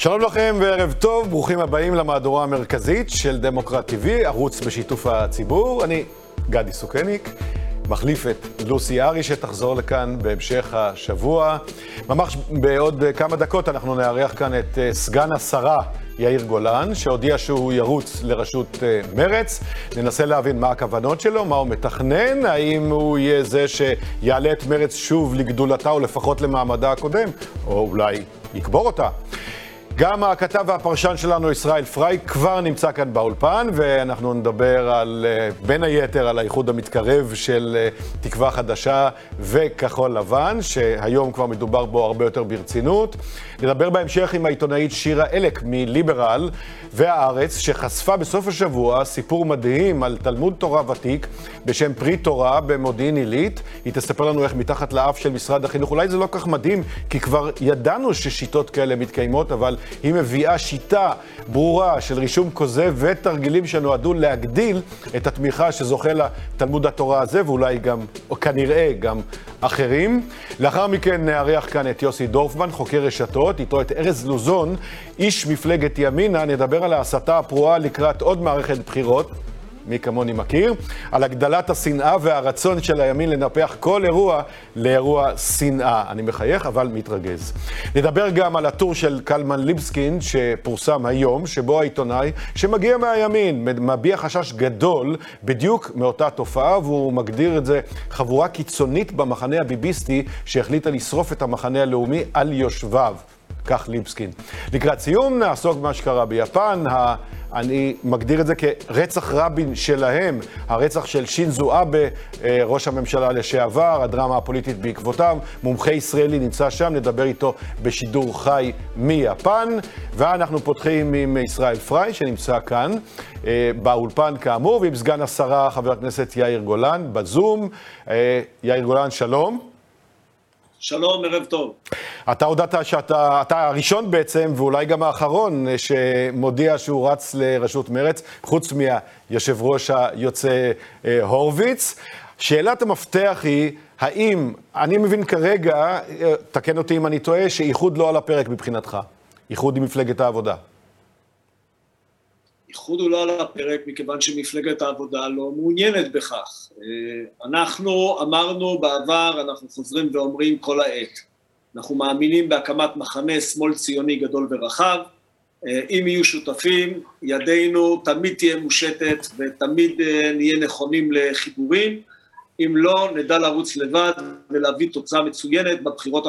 שלום לכם וערב טוב, ברוכים הבאים למהדורה המרכזית של דמוקרט TV, ערוץ בשיתוף הציבור. אני גדי סוכניק, מחליף את לוסי ארי שתחזור לכאן בהמשך השבוע. ממש בעוד כמה דקות אנחנו נארח כאן את אה, סגן השרה יאיר גולן, שהודיע שהוא ירוץ לראשות אה, מרץ. ננסה להבין מה הכוונות שלו, מה הוא מתכנן, האם הוא יהיה זה שיעלה את מרץ שוב לגדולתה או לפחות למעמדה הקודם, או אולי יקבור אותה. גם הכתב והפרשן שלנו, ישראל פריי, כבר נמצא כאן באולפן, ואנחנו נדבר על, אה, בין היתר על האיחוד המתקרב של אה, תקווה חדשה וכחול לבן, שהיום כבר מדובר בו הרבה יותר ברצינות. נדבר בהמשך עם העיתונאית שירה אלק מליברל והארץ, שחשפה בסוף השבוע סיפור מדהים על תלמוד תורה ותיק בשם פרי תורה במודיעין עילית. היא תספר לנו איך מתחת לאף של משרד החינוך, אולי זה לא כך מדהים, כי כבר ידענו ששיטות כאלה מתקיימות, אבל היא מביאה שיטה ברורה של רישום כוזב ותרגילים שנועדו להגדיל את התמיכה שזוכה לה תלמוד התורה הזה, ואולי גם, או כנראה גם אחרים. לאחר מכן נארח כאן את יוסי דורפמן, חוקר רשתות, איתו את ארז לוזון, איש מפלגת ימינה. נדבר על ההסתה הפרועה לקראת עוד מערכת בחירות. מי כמוני מכיר, על הגדלת השנאה והרצון של הימין לנפח כל אירוע לאירוע שנאה. אני מחייך, אבל מתרגז. נדבר גם על הטור של קלמן ליבסקין, שפורסם היום, שבו העיתונאי, שמגיע מהימין, מביע חשש גדול בדיוק מאותה תופעה, והוא מגדיר את זה חבורה קיצונית במחנה הביביסטי, שהחליטה לשרוף את המחנה הלאומי על יושביו. כך ליבסקין. לקראת סיום נעסוק במה שקרה ביפן. אני מגדיר את זה כרצח רבין שלהם, הרצח של שינזו אבה, אה, ראש הממשלה לשעבר, הדרמה הפוליטית בעקבותיו. מומחה ישראלי נמצא שם, נדבר איתו בשידור חי מיפן. ואנחנו פותחים עם ישראל פריי, שנמצא כאן אה, באולפן כאמור, ועם סגן השרה, חבר הכנסת יאיר גולן, בזום. אה, יאיר גולן, שלום. שלום, ערב טוב. אתה הודעת שאתה אתה הראשון בעצם, ואולי גם האחרון, שמודיע שהוא רץ לראשות מרץ, חוץ מהיושב ראש היוצא אה, הורוביץ. שאלת המפתח היא, האם, אני מבין כרגע, אה, תקן אותי אם אני טועה, שאיחוד לא על הפרק מבחינתך. איחוד עם מפלגת העבודה. איחוד הוא לא על הפרק מכיוון שמפלגת העבודה לא מעוניינת בכך. אה, אנחנו אמרנו בעבר, אנחנו חוזרים ואומרים כל העת, אנחנו מאמינים בהקמת מחנה שמאל ציוני גדול ורחב, אה, אם יהיו שותפים, ידינו תמיד תהיה מושטת ותמיד אה, נהיה נכונים לחיבורים, אם לא, נדע לרוץ לבד ולהביא תוצאה מצוינת בבחירות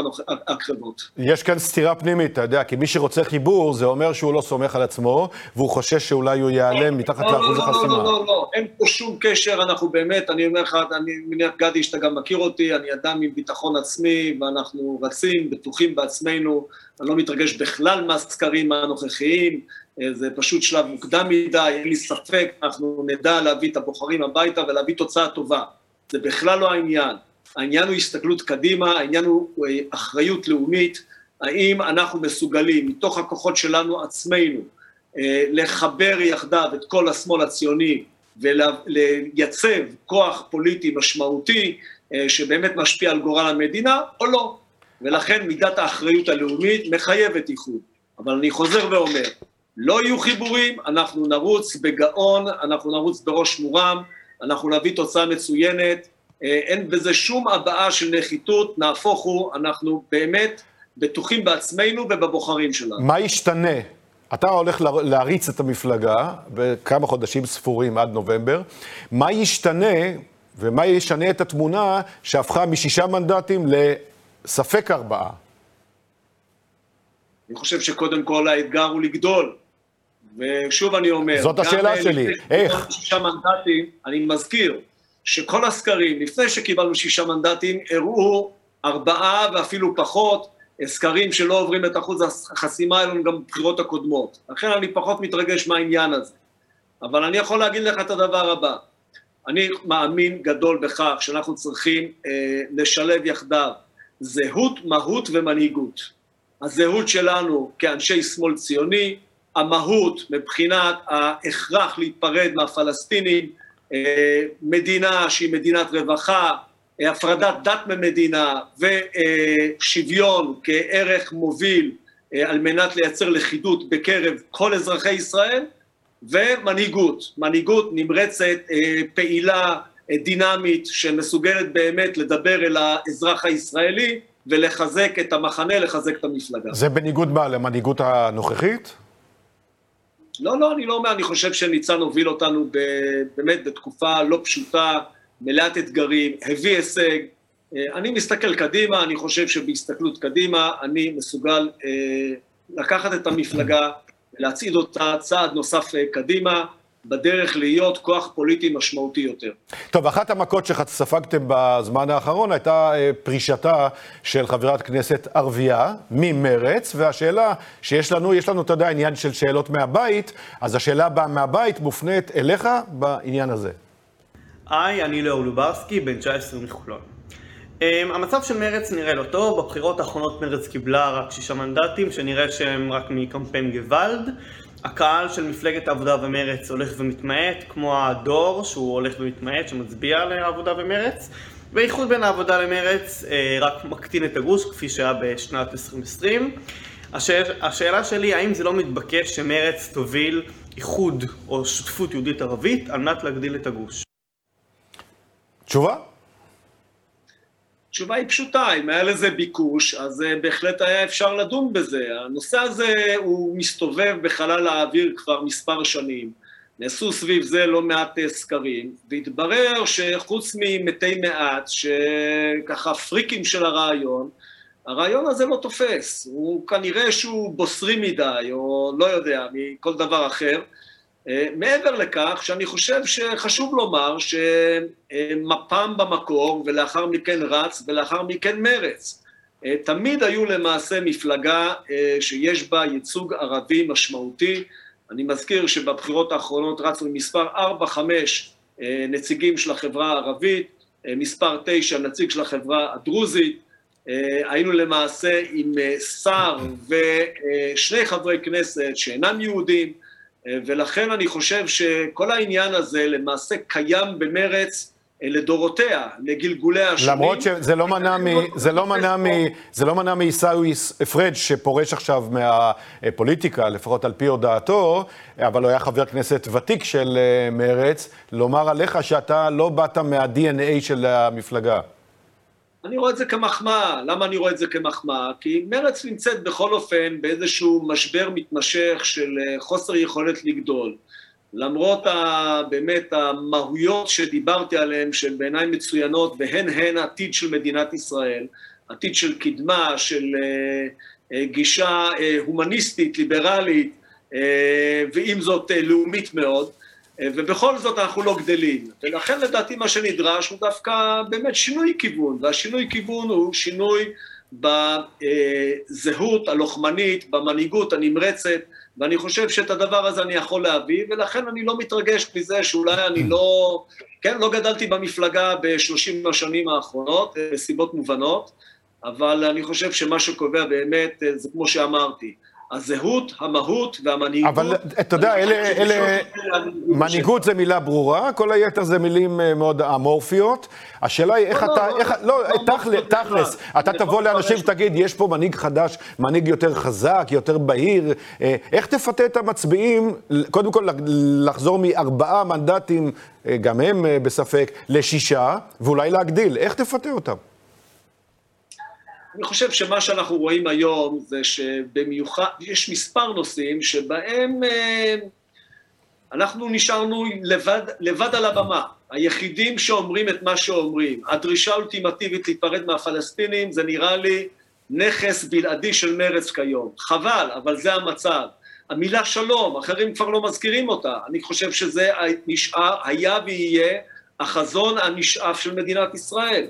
הקרבות. יש כאן סתירה פנימית, אתה יודע, כי מי שרוצה חיבור, זה אומר שהוא לא סומך על עצמו, והוא חושש שאולי הוא ייעלם מתחת לא, לאחוז לא, החסימה. לא, לא, לא, לא, אין פה שום קשר, אנחנו באמת, אני אומר לך, אני מניח, גדי, שאתה גם מכיר אותי, אני אדם עם ביטחון עצמי, ואנחנו רצים, בטוחים בעצמנו, אני לא מתרגש בכלל מהסקרים הנוכחיים, אה, זה פשוט שלב מוקדם מדי, אין לי ספק, אנחנו נדע להביא את הבוחרים הביתה ולהביא תוצאה טובה. זה בכלל לא העניין. העניין הוא הסתכלות קדימה, העניין הוא אה, אחריות לאומית, האם אנחנו מסוגלים מתוך הכוחות שלנו עצמנו אה, לחבר יחדיו את כל השמאל הציוני ולייצב כוח פוליטי משמעותי אה, שבאמת משפיע על גורל המדינה או לא. ולכן מידת האחריות הלאומית מחייבת איחוד. אבל אני חוזר ואומר, לא יהיו חיבורים, אנחנו נרוץ בגאון, אנחנו נרוץ בראש מורם, אנחנו נביא תוצאה מצוינת, אה, אין בזה שום הבעה של נחיתות, נהפוך הוא, אנחנו באמת בטוחים בעצמנו ובבוחרים שלנו. מה ישתנה? אתה הולך להריץ את המפלגה בכמה חודשים ספורים עד נובמבר. מה ישתנה ומה ישנה את התמונה שהפכה משישה מנדטים לספק ארבעה? אני חושב שקודם כל האתגר הוא לגדול. ושוב אני אומר, זאת השאלה שלי, איך? שישה מנדטים, אני מזכיר שכל הסקרים, לפני שקיבלנו שישה מנדטים, הראו ארבעה ואפילו פחות, סקרים שלא עוברים את אחוז החסימה האלו גם בבחירות הקודמות. לכן אני פחות מתרגש מהעניין הזה. אבל אני יכול להגיד לך את הדבר הבא, אני מאמין גדול בכך שאנחנו צריכים אה, לשלב יחדיו זהות, מהות ומנהיגות. הזהות שלנו כאנשי שמאל ציוני, המהות מבחינת ההכרח להיפרד מהפלסטינים, אה, מדינה שהיא מדינת רווחה, אה, הפרדת דת ממדינה ושוויון כערך מוביל על מנת לייצר לכידות בקרב כל אזרחי ישראל, ומנהיגות, מנהיגות נמרצת, פעילה, דינמית, שמסוגלת באמת לדבר אל האזרח הישראלי ולחזק את המחנה, לחזק את המפלגה. זה בניגוד מה, למנהיגות הנוכחית? לא, לא, אני לא אומר, אני חושב שניצן הוביל אותנו ב, באמת בתקופה לא פשוטה, מלאת אתגרים, הביא הישג. אה, אני מסתכל קדימה, אני חושב שבהסתכלות קדימה אני מסוגל אה, לקחת את המפלגה, להצעיד אותה צעד נוסף אה, קדימה. בדרך להיות כוח פוליטי משמעותי יותר. טוב, אחת המכות שספגתם בזמן האחרון הייתה אה, פרישתה של חברת כנסת ערבייה ממרץ, והשאלה שיש לנו, יש לנו, אתה יודע, עניין של שאלות מהבית, אז השאלה באה מהבית מופנית אליך בעניין הזה. היי, אני לאור לוברסקי, בן 19 מחולון. Um, המצב של מרץ נראה לא טוב, בבחירות האחרונות מרץ קיבלה רק שישה מנדטים, שנראה שהם רק מקמפיין גוואלד. הקהל של מפלגת העבודה ומרץ הולך ומתמעט, כמו הדור שהוא הולך ומתמעט, שמצביע לעבודה ומרץ, והאיחוד בין העבודה למרץ אה, רק מקטין את הגוש, כפי שהיה בשנת 2020. השאל, השאלה שלי, האם זה לא מתבקש שמרץ תוביל איחוד או שותפות יהודית ערבית על מנת להגדיל את הגוש? תשובה? התשובה היא פשוטה, אם היה לזה ביקוש, אז אה, בהחלט היה אפשר לדון בזה. הנושא הזה הוא מסתובב בחלל האוויר כבר מספר שנים. נעשו סביב זה לא מעט אה, סקרים, והתברר שחוץ ממתי מעט, שככה פריקים של הרעיון, הרעיון הזה לא תופס. הוא כנראה שהוא בוסרי מדי, או לא יודע, מכל דבר אחר. אה, מעבר לכך, שאני חושב שחשוב לומר שמפ"ם במקור, ולאחר מכן רץ, ולאחר מכן מרץ, אה, תמיד היו למעשה מפלגה אה, שיש בה ייצוג ערבי משמעותי. אני מזכיר שבבחירות האחרונות רצנו עם מספר 4-5 נציגים של החברה הערבית, מספר 9 נציג של החברה הדרוזית, היינו למעשה עם שר ושני חברי כנסת שאינם יהודים, ולכן אני חושב שכל העניין הזה למעשה קיים במרץ אה, לדורותיה, לגלגולי השנים. למרות שזה לא מנע, מ, זה לא מנע, מ, זה לא מנע מעיסאווי פריג' שפורש עכשיו מהפוליטיקה, לפחות על פי הודעתו, אבל הוא היה חבר כנסת ותיק של אה, מרץ, לומר עליך שאתה לא באת מה-DNA של המפלגה. אני רואה את זה כמחמאה. למה אני רואה את זה כמחמאה? כי מרצ נמצאת בכל אופן באיזשהו משבר מתמשך של אה, חוסר יכולת לגדול. למרות ה, באמת המהויות שדיברתי עליהן, שהן בעיניי מצוינות, והן הן עתיד של מדינת ישראל, עתיד של קדמה, של אה, גישה אה, הומניסטית, ליברלית, אה, ועם זאת אה, לאומית מאוד, ובכל זאת אנחנו לא גדלים. ולכן לדעתי מה שנדרש הוא דווקא באמת שינוי כיוון, והשינוי כיוון הוא שינוי בזהות הלוחמנית, במנהיגות הנמרצת, ואני חושב שאת הדבר הזה אני יכול להביא, ולכן אני לא מתרגש מזה שאולי אני לא, כן, לא גדלתי במפלגה בשלושים השנים האחרונות, מסיבות מובנות, אבל אני חושב שמה שקובע באמת, זה כמו שאמרתי, הזהות, המהות והמנהיגות. אבל אתה יודע, אלה, אלה, מנהיגות זה מילה ברורה, כל היתר זה מילים אה, מאוד אמורפיות. השאלה היא איך לא, אתה, לא, איך, לא, לא תכלס, אתה תבוא לאנשים ותגיד, יש פה מנהיג חדש, מנהיג יותר חזק, יותר בהיר, אה, איך תפתה את המצביעים, קודם כל לחזור מארבעה מנדטים, אה, גם הם בספק, לשישה, ואולי להגדיל, איך תפתה אותם? אני חושב שמה שאנחנו רואים היום זה שבמיוחד, יש מספר נושאים שבהם אה, אנחנו נשארנו לבד, לבד על הבמה, היחידים שאומרים את מה שאומרים. הדרישה האולטימטיבית להיפרד מהפלסטינים זה נראה לי נכס בלעדי של מרץ כיום. חבל, אבל זה המצב. המילה שלום, אחרים כבר לא מזכירים אותה. אני חושב שזה נשאר, היה ויהיה החזון הנשאף של מדינת ישראל.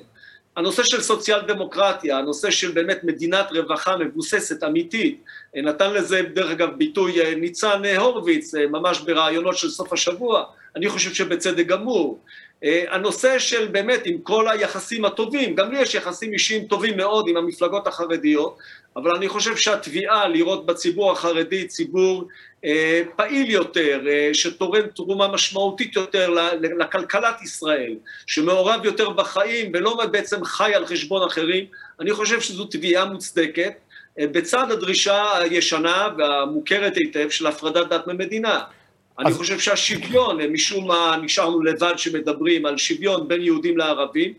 הנושא של סוציאל דמוקרטיה, הנושא של באמת מדינת רווחה מבוססת, אמיתית, נתן לזה דרך אגב ביטוי אה, ניצן הורוביץ אה, ממש ברעיונות של סוף השבוע, אני חושב שבצדק גמור. אה, הנושא של באמת עם כל היחסים הטובים, גם לי יש יחסים אישיים טובים מאוד עם המפלגות החרדיות, אבל אני חושב שהתביעה לראות בציבור החרדי ציבור אה, פעיל יותר, אה, שתורם תרומה משמעותית יותר לכלכלת ישראל, שמעורב יותר בחיים ולא בעצם חי על חשבון אחרים, אני חושב שזו תביעה מוצדקת. בצד הדרישה הישנה והמוכרת היטב של הפרדת דת ממדינה. אני חושב שהשוויון, משום מה נשארנו לבד שמדברים על שוויון בין יהודים לערבים,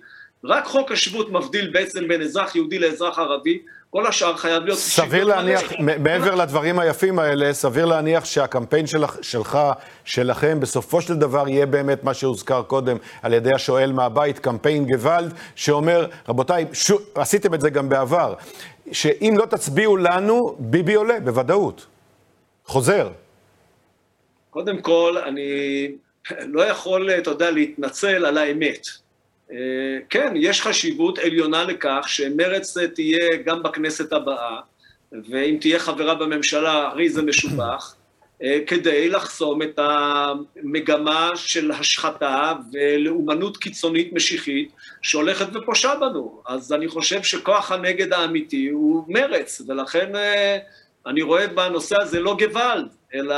רק חוק השבות מבדיל בעצם בין אזרח יהודי לאזרח ערבי, כל השאר חייב להיות... סביר להניח, מעבר לדברים היפים האלה, סביר להניח שהקמפיין שלך, שלך, שלכם, בסופו של דבר יהיה באמת מה שהוזכר קודם על ידי השואל מהבית, קמפיין גוואלד, שאומר, רבותיי, שו, עשיתם את זה גם בעבר, שאם לא תצביעו לנו, ביבי עולה, בוודאות. חוזר. קודם כל, אני לא יכול, אתה יודע, להתנצל על האמת. כן, יש חשיבות עליונה לכך שמרצ תהיה גם בכנסת הבאה, ואם תהיה חברה בממשלה, הרי זה משובח, כדי לחסום את המגמה של השחתה ולאומנות קיצונית משיחית שהולכת ופושה בנו. אז אני חושב שכוח הנגד האמיתי הוא מרץ, ולכן אה, אני רואה בנושא הזה לא גוואלד, אלא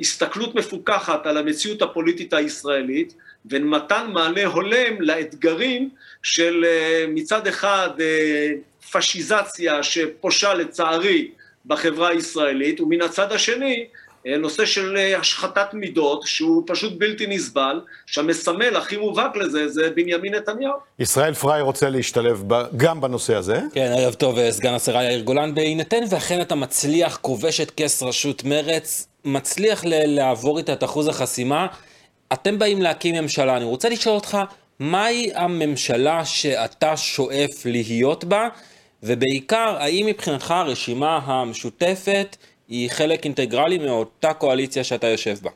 הסתכלות מפוקחת על המציאות הפוליטית הישראלית, ומתן מענה הולם לאתגרים של אה, מצד אחד אה, פשיזציה שפושה לצערי בחברה הישראלית, ומן הצד השני אה, נושא של השחתת מידות שהוא פשוט בלתי נסבל, שהמסמל הכי מובהק לזה זה בנימין נתניהו. ישראל פריי רוצה להשתלב גם בנושא הזה. כן, ערב טוב, סגן השרה יאיר גולן. בהינתן ואכן אתה מצליח, כובש את כס ראשות מרץ, מצליח לעבור איתה את אחוז החסימה, אתם באים להקים ממשלה, אני רוצה לשאול אותך, מהי הממשלה שאתה שואף להיות בה, ובעיקר, האם מבחינתך הרשימה המשותפת היא חלק אינטגרלי מאותה קואליציה שאתה יושב בה?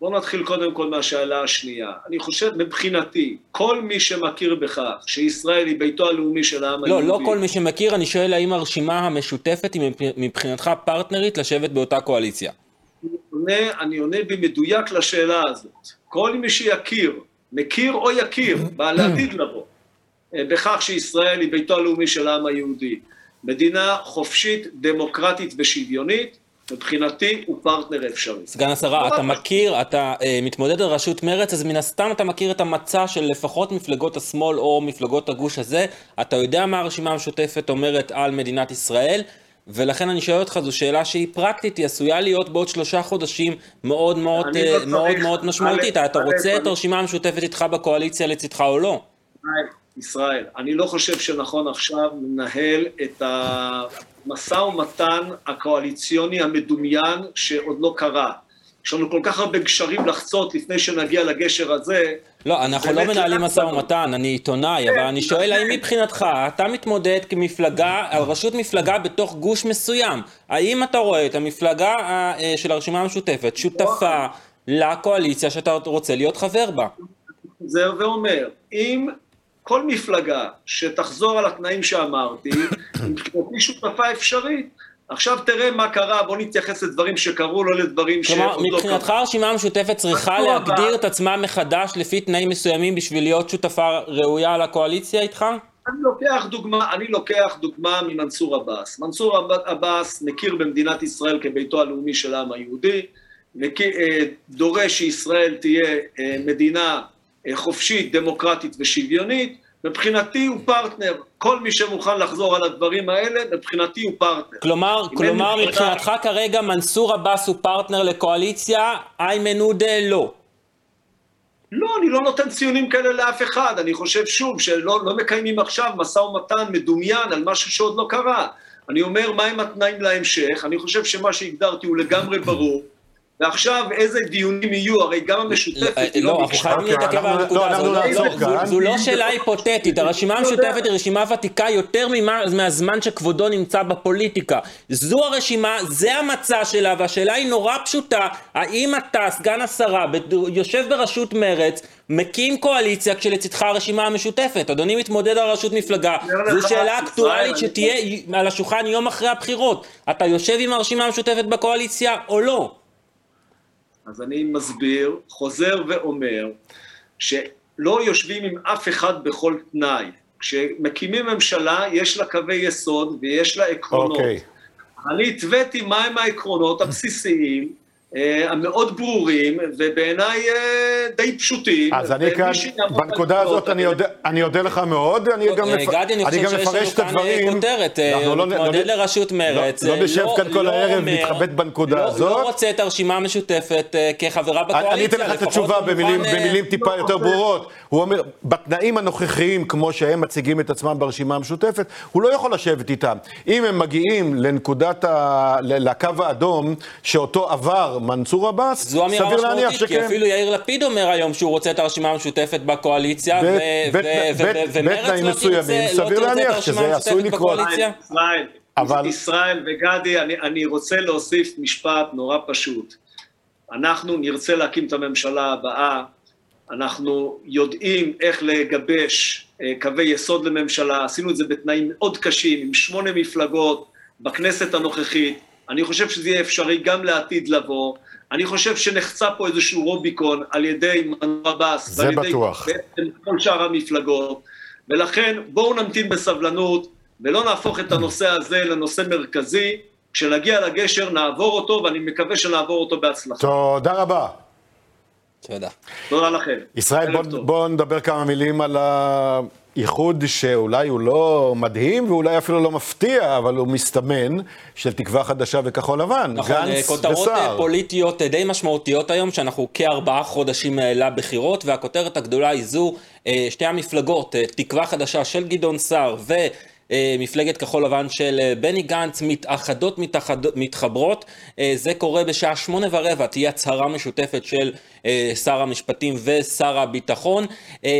בואו נתחיל קודם כל מהשאלה השנייה. אני חושב, מבחינתי, כל מי שמכיר בכך שישראל היא ביתו הלאומי של העם לא, היהודי... לא, לא כל מי שמכיר, אני שואל האם הרשימה המשותפת היא מבחינתך פרטנרית לשבת באותה קואליציה. עונה, אני עונה במדויק לשאלה הזאת. כל מי שיכיר, מכיר או יכיר, בעל העתיד לבוא, אה, בכך שישראל היא ביתו הלאומי של העם היהודי. מדינה חופשית, דמוקרטית ושוויונית, מבחינתי הוא פרטנר אפשרי. סגן השרה, אתה מכיר, אתה uh, מתמודד על ראשות מרצ, אז מן הסתם אתה מכיר את המצע של לפחות מפלגות השמאל או מפלגות הגוש הזה. אתה יודע מה הרשימה המשותפת אומרת על מדינת ישראל. ולכן אני שואל אותך, זו שאלה שהיא פרקטית, היא עשויה להיות בעוד שלושה חודשים מאוד מאוד, לא uh, מאוד, מאוד משמעותית. אתה רוצה את הרשימה המשותפת איתך בקואליציה לצדך או לא? ישראל, אני לא חושב שנכון עכשיו לנהל את המשא ומתן הקואליציוני המדומיין שעוד לא קרה. יש לנו כל כך הרבה גשרים לחצות לפני שנגיע לגשר הזה. לא, אנחנו לא מנהלים משא ומתן, אני עיתונאי, אבל אני שואל האם מבחינתך, אתה מתמודד כמפלגה, על ראשות מפלגה בתוך גוש מסוים, האם אתה רואה את המפלגה אה, של הרשימה המשותפת שותפה לקואליציה שאתה רוצה להיות חבר בה? חוזר ואומר, אם כל מפלגה שתחזור על התנאים שאמרתי, מבחינתי שותפה אפשרית. עכשיו תראה מה קרה, בוא נתייחס לדברים שקרו, לא לדברים שעוד לא קרו. כלומר, מבחינתך הרשימה המשותפת צריכה להגדיר את עצמה מחדש לפי תנאים מסוימים בשביל להיות שותפה ראויה לקואליציה איתך? אני לוקח דוגמה, אני לוקח דוגמה ממנסור עבאס. מנסור עבאס מכיר במדינת ישראל כביתו הלאומי של העם היהודי, אה, דורש שישראל תהיה אה, מדינה אה, חופשית, דמוקרטית ושוויונית, מבחינתי הוא פרטנר. כל מי שמוכן לחזור על הדברים האלה, מבחינתי הוא פרטנר. כלומר, כלומר מבחינתך כרגע מנסור עבאס הוא פרטנר לקואליציה, איימן עודה לא. לא, אני לא נותן ציונים כאלה לאף אחד. אני חושב שוב שלא לא מקיימים עכשיו משא ומתן מדומיין על משהו שעוד לא קרה. אני אומר, מהם התנאים להמשך? אני חושב שמה שהגדרתי הוא לגמרי ברור. ועכשיו איזה דיונים יהיו, הרי גם המשותפת היא לא, לא אנחנו חייבים להתעכב על הנקודה הזאת. זו לא שאלה היפותטית, הרשימה המשותפת היא רשימה ותיקה יותר מהזמן שכבודו נמצא בפוליטיקה. זו הרשימה, זה המצע שלה, והשאלה היא נורא פשוטה, האם אתה, סגן השרה, יושב בראשות מרצ, מקים קואליציה כשלצדך הרשימה המשותפת. אדוני מתמודד על ראשות מפלגה, זו שאלה אקטואלית שתהיה על השולחן יום אחרי הבחירות. אתה יושב עם הרשימה המשותפת בקואליציה או לא? אז אני מסביר, חוזר ואומר, שלא יושבים עם אף אחד בכל תנאי. כשמקימים ממשלה, יש לה קווי יסוד ויש לה עקרונות. Okay. אוקיי. אני התוויתי מהם העקרונות הבסיסיים, המאוד ברורים, ובעיניי די פשוטים. אז אני כאן, בנקודה הזאת אני אודה לך מאוד, אני גם, מפ... גדי, אני גם מפרש את הדברים. כותרת, הוא לא, מתמודד לא, לראשות מרצ. לא, לא נשב כאן כל הערב, נתחבט בנקודה הזאת. לא רוצה את הרשימה המשותפת כחברה בקואליציה. אני אתן לך את התשובה במילים טיפה יותר ברורות. הוא אומר, בתנאים הנוכחיים, כמו שהם מציגים את עצמם ברשימה המשותפת, הוא לא יכול לשבת איתם. אם הם מגיעים לנקודת, ה... לקו האדום, שאותו עבר מנסור עבאס, סביר להניח שכן. זו אמירה משמעותית, כי אפילו יאיר לפיד אומר היום שהוא רוצה את הרשימה המשותפת בקואליציה, ומרצ לא תרצה את הרשימה המשותפת בקואליציה. אבל... ישראל וגדי, אני, אני רוצה להוסיף משפט נורא פשוט. אנחנו נרצה להקים את הממשלה הבאה, אנחנו יודעים איך לגבש אה, קווי יסוד לממשלה, עשינו את זה בתנאים מאוד קשים, עם שמונה מפלגות בכנסת הנוכחית, אני חושב שזה יהיה אפשרי גם לעתיד לבוא, אני חושב שנחצה פה איזשהו רוביקון על ידי מנור עבאס, ועל ידי בטוח. כל שאר המפלגות, ולכן בואו נמתין בסבלנות ולא נהפוך את הנושא הזה לנושא מרכזי, כשנגיע לגשר נעבור אותו ואני מקווה שנעבור אותו בהצלחה. תודה רבה. תודה. תודה לכם. ישראל, בוא, בוא נדבר כמה מילים על האיחוד שאולי הוא לא מדהים ואולי אפילו לא מפתיע, אבל הוא מסתמן, של תקווה חדשה וכחול לבן, נכון, גנץ וסער. כותרות אה, פוליטיות אה, די משמעותיות היום, שאנחנו כארבעה חודשים אה, לבחירות, והכותרת הגדולה היא זו, שתי המפלגות, תקווה חדשה של גדעון סער ו... אה, מפלגת כחול לבן של אה, בני גנץ מתאחדות, מתאחד, מתחברות. אה, זה קורה בשעה שמונה ורבע, תהיה הצהרה משותפת של שר המשפטים ושר הביטחון.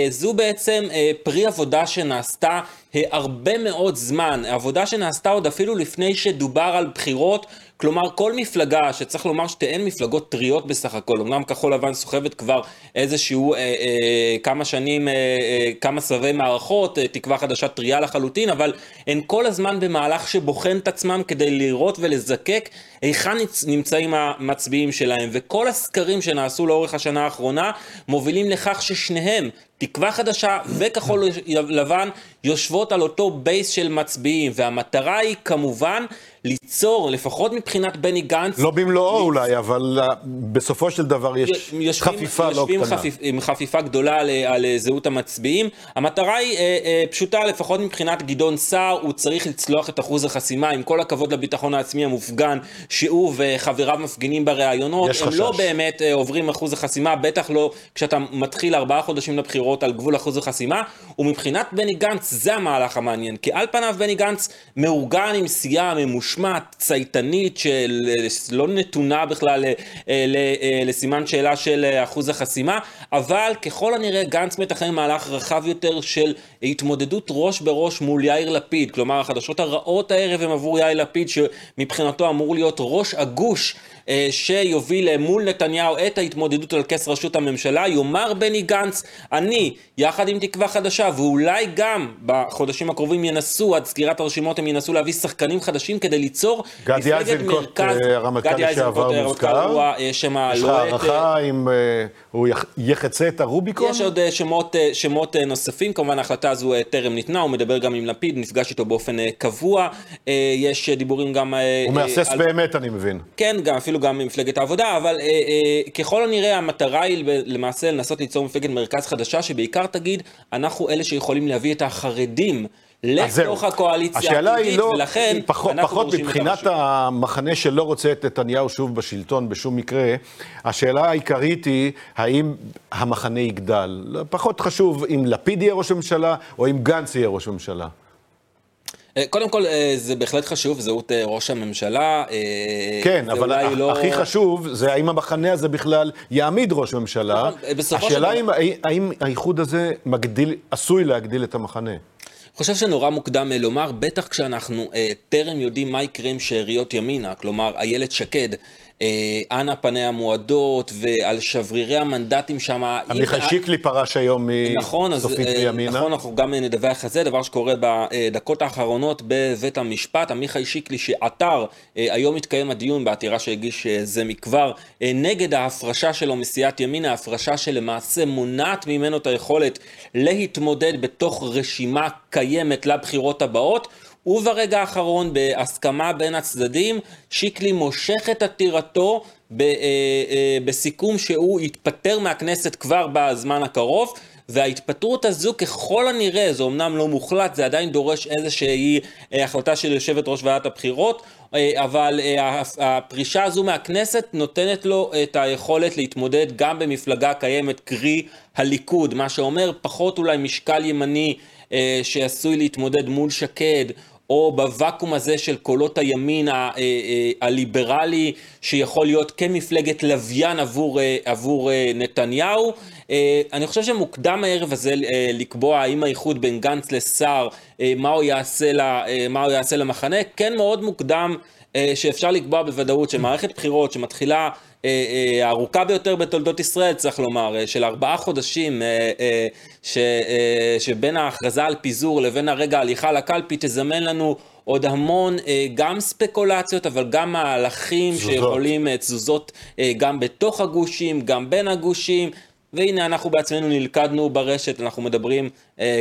זו בעצם פרי עבודה שנעשתה הרבה מאוד זמן, עבודה שנעשתה עוד אפילו לפני שדובר על בחירות. כלומר, כל מפלגה, שצריך לומר שתיהן מפלגות טריות בסך הכל, אמנם כחול לבן סוחבת כבר איזשהו אה, אה, כמה שנים, אה, אה, כמה סבבי מערכות, אה, תקווה חדשה טריה לחלוטין, אבל הן כל הזמן במהלך שבוחן את עצמם כדי לראות ולזקק היכן נמצאים המצביעים שלהם. וכל הסקרים שנעשו לאורך השנה האחרונה מובילים לכך ששניהם תקווה חדשה וכחול לבן יושבות על אותו בייס של מצביעים, והמטרה היא כמובן ליצור, לפחות מבחינת בני גנץ... לא במלואו ליצ... אולי, אבל uh, בסופו של דבר יש יושבים, חפיפה לא יושבים לא קטנה. חפיפ, עם חפיפה גדולה על, על זהות המצביעים. המטרה היא uh, uh, פשוטה, לפחות מבחינת גדעון סער, הוא צריך לצלוח את אחוז החסימה, עם כל הכבוד לביטחון העצמי המופגן שהוא וחבריו מפגינים בראיונות. הם חשש. לא באמת uh, עוברים אחוז החסימה, בטח לא כשאתה מתחיל ארבעה חודשים לבחירות על גבול אחוז החסימה, ומבחינת בני גנץ זה המהלך המעניין, כי על פניו בני גנץ מאורגן עם סיעה ממושמעת, צייתנית, שלא נתונה בכלל אה, אה, לסימן שאלה של אה, אחוז החסימה, אבל ככל הנראה גנץ מתכנן מהלך רחב יותר של התמודדות ראש בראש מול יאיר לפיד, כלומר החדשות הרעות הערב הם עבור יאיר לפיד, שמבחינתו אמור להיות ראש הגוש. אה, שיוביל מול נתניהו את ההתמודדות על כס ראשות הממשלה, יאמר בני גנץ, אני, יחד עם תקווה חדשה, ואולי גם בחודשים הקרובים ינסו, עד סגירת הרשימות הם ינסו להביא שחקנים חדשים כדי ליצור גדי איזנקוט, אה, הרמטכ"ל לשעבר מוזכר. הוא השם הלוהט. יש לך הערכה אם אה, הוא יחצה את הרוביקון? יש עוד שמות, שמות נוספים, כמובן ההחלטה הזו טרם ניתנה, הוא מדבר גם עם לפיד, נפגש איתו באופן קבוע, יש דיבורים גם... הוא מהסס על... באמת, אני מבין. כן, גם אפילו גם ממפלגת העבודה, אבל אה, אה, ככל הנראה המטרה היא למעשה לנסות ליצור מפלגת מרכז חדשה, שבעיקר תגיד, אנחנו אלה שיכולים להביא את החרדים. לתוך הקואליציה העתידית, לא, ולכן פחות, אנחנו פחות מבחינת המחנה שלא רוצה את נתניהו שוב בשלטון בשום מקרה, השאלה העיקרית היא, האם המחנה יגדל? פחות חשוב אם לפיד יהיה ראש הממשלה, או אם גנץ יהיה ראש הממשלה. אה, קודם כל, אה, זה בהחלט חשוב, זהות אה, ראש הממשלה. כן, אבל לא... הכי חושב זה האם המחנה הזה בכלל יעמיד ראש ממשלה. נכון, השאלה היא דבר... האם האיחוד הזה מגדיל, עשוי להגדיל את המחנה. חושב שנורא מוקדם לומר, בטח כשאנחנו אה, טרם יודעים מה יקרה עם שאריות ימינה, כלומר, איילת שקד אה, אנה פניה מועדות, ועל שברירי המנדטים שם. עמיחי שיקלי פרש היום נכון, מסופית אה, מימינה. נכון, אנחנו גם נדווח על זה, דבר שקורה בדקות האחרונות בבית המשפט. עמיחי שיקלי שעתר, אה, היום התקיים הדיון בעתירה שהגיש זה מכבר, נגד ההפרשה שלו מסיעת ימינה, הפרשה שלמעשה מונעת ממנו את היכולת להתמודד בתוך רשימה קיימת לבחירות הבאות. וברגע האחרון, בהסכמה בין הצדדים, שיקלי מושך את עתירתו בסיכום שהוא יתפטר מהכנסת כבר בזמן הקרוב. וההתפטרות הזו ככל הנראה, זה אומנם לא מוחלט, זה עדיין דורש איזושהי אה, החלטה של יושבת ראש ועדת הבחירות, אה, אבל אה, הפרישה הזו מהכנסת נותנת לו את היכולת להתמודד גם במפלגה קיימת, קרי הליכוד, מה שאומר פחות אולי משקל ימני שעשוי להתמודד מול שקד, או בוואקום הזה של קולות הימין הליברלי, שיכול להיות כמפלגת לוויין עבור, עבור נתניהו. אה, אני חושב שמוקדם הערב הזה אה, לקבוע האם האיחוד בין גנץ לסער, אה, מה הוא יעשה, מה הוא יעשה למחנה, כן מאוד מוקדם שאפשר לקבוע בוודאות שמערכת בחירות שמתחילה הארוכה ביותר בתולדות ישראל, צריך לומר, של ארבעה חודשים ש, שבין ההכרזה על פיזור לבין הרגע ההליכה לקלפי, תזמן לנו עוד המון גם ספקולציות, אבל גם מהלכים תזוזות. שיכולים, תזוזות גם בתוך הגושים, גם בין הגושים. והנה אנחנו בעצמנו נלכדנו ברשת, אנחנו מדברים אה,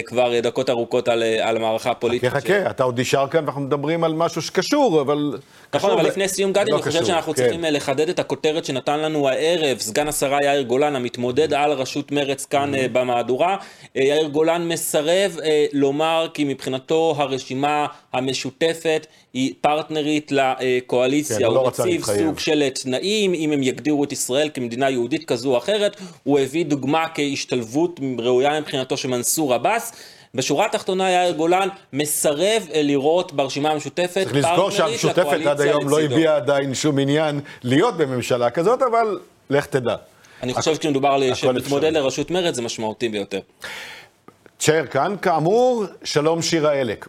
כבר דקות ארוכות על, אה, על המערכה הפוליטית. חכה, חכה, אתה עוד נשאר כאן ואנחנו מדברים על משהו שקשור, אבל... נכון, אבל ו... לפני סיום גדי, לא אני חושב שאנחנו כן. צריכים אה, לחדד את הכותרת שנתן לנו הערב, סגן השרה יאיר גולן, המתמודד על ראשות מרץ כאן mm-hmm. במהדורה. יאיר גולן מסרב לומר כי מבחינתו הרשימה המשותפת היא פרטנרית לקואליציה. כן, הוא לא מציב סוג של תנאים, אם הם יגדירו את ישראל כמדינה יהודית כזו או אחרת. הוא הביא דוגמה כהשתלבות ראויה מבחינתו של מנסור עבאס. בשורה התחתונה יאיר גולן מסרב לראות ברשימה המשותפת פרטנרית לקואליציה לצידו. צריך לזכור שהמשותפת עד היום לא הביעה עדיין שום עניין להיות בממשלה כזאת, אבל לך תדע. אני חושב שכשמדובר על שמתמודד לראשות מרצ זה משמעותי ביותר. תשאר כאן, כאמור, שלום שירה אלק.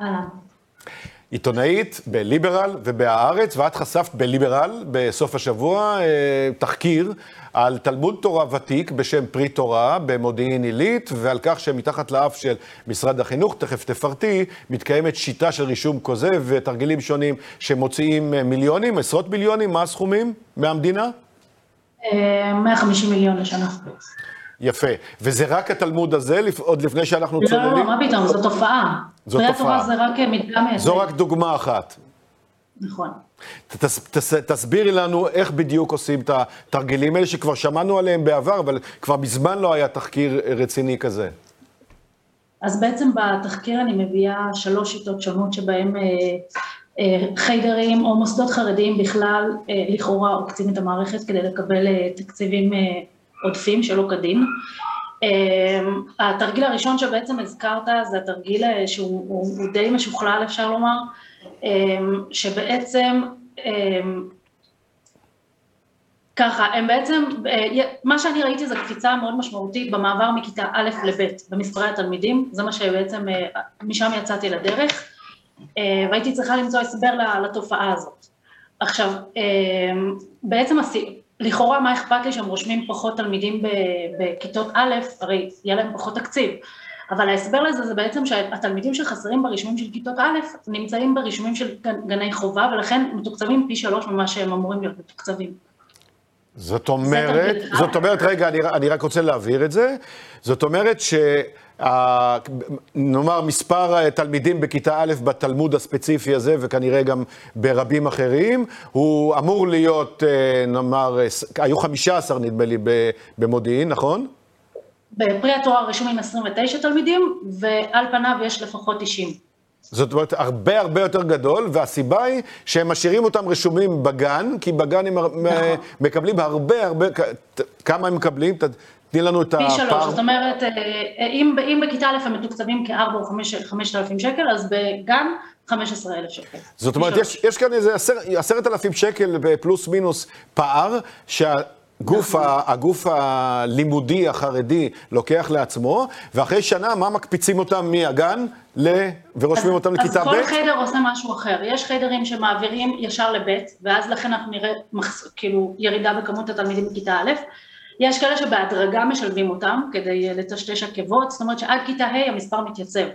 אהלן. עיתונאית בליברל ובהארץ, ואת חשפת בליברל בסוף השבוע אה, תחקיר על תלמוד תורה ותיק בשם פרי תורה במודיעין עילית, ועל כך שמתחת לאף של משרד החינוך, תכף תפרטי, מתקיימת שיטה של רישום כוזב ותרגילים שונים שמוציאים מיליונים, עשרות מיליונים, מה הסכומים מהמדינה? 150 אה, מיליון לשנה. יפה. וזה רק התלמוד הזה, עוד לפני שאנחנו לא, צוללים? לא, לא, מה פתאום, זו תופעה. זו תופעה. זה רק מדגם מייצג. זו רק דוגמה אחת. נכון. תס, תס, תסבירי לנו איך בדיוק עושים את התרגילים האלה, שכבר שמענו עליהם בעבר, אבל כבר מזמן לא היה תחקיר רציני כזה. אז בעצם בתחקיר אני מביאה שלוש שיטות שונות שבהן אה, אה, חיידרים או מוסדות חרדיים בכלל אה, לכאורה עוקצים את המערכת כדי לקבל אה, תקציבים אה, עודפים שלא כדין. אמ, התרגיל הראשון שבעצם הזכרת זה התרגיל אה, שהוא הוא, די משוכלל אפשר לומר, אמ, שבעצם אמ, ככה, הם בעצם, אה, מה שאני ראיתי זה קפיצה מאוד משמעותית במעבר מכיתה א' לב' במספרי התלמידים, זה מה שבעצם, אה, משם יצאתי לדרך, והייתי צריכה למצוא הסבר לתופעה הזאת. עכשיו, בעצם לכאורה מה אכפת לי שהם רושמים פחות תלמידים בכיתות א', הרי יהיה להם פחות תקציב. אבל ההסבר לזה זה בעצם שהתלמידים שחסרים ברישומים של כיתות א' נמצאים ברישומים של גני חובה ולכן מתוקצבים פי שלוש ממה שהם אמורים להיות מתוקצבים. זאת אומרת, זאת אומרת, רגע, אני, אני רק רוצה להבהיר את זה. זאת אומרת ש... נאמר, מספר תלמידים בכיתה א' בתלמוד הספציפי הזה, וכנראה גם ברבים אחרים, הוא אמור להיות, אה, נאמר, היו 15 נדמה לי במודיעין, נכון? בפרי התואר רשומים 29 תלמידים, ועל פניו יש לפחות 90. זאת אומרת, הרבה הרבה יותר גדול, והסיבה היא שהם משאירים אותם רשומים בגן, כי בגן הם נכון. מקבלים הרבה הרבה, כמה הם מקבלים? תני לנו את הפער. פי שלוש, זאת אומרת, אה, אם, אם בכיתה א' הם מתוקצבים כארבע או חמשת אלפים שקל, אז בגן 15 אלף שקל. זאת אומרת, יש, יש כאן איזה עשרת אלפים שקל פלוס מינוס פער, שהגוף, נכון. ה, הגוף הלימודי החרדי לוקח לעצמו, ואחרי שנה, מה מקפיצים אותם מהגן ל... ורושמים אותם לכיתה ב'? אז כל חדר עושה משהו אחר. יש חדרים שמעבירים ישר לב', ואז לכן אנחנו נראה כאילו ירידה בכמות התלמידים בכיתה א', יש כאלה שבהדרגה משלבים אותם כדי לטשטש עקבות, זאת אומרת שעד כיתה ה' המספר מתייצב.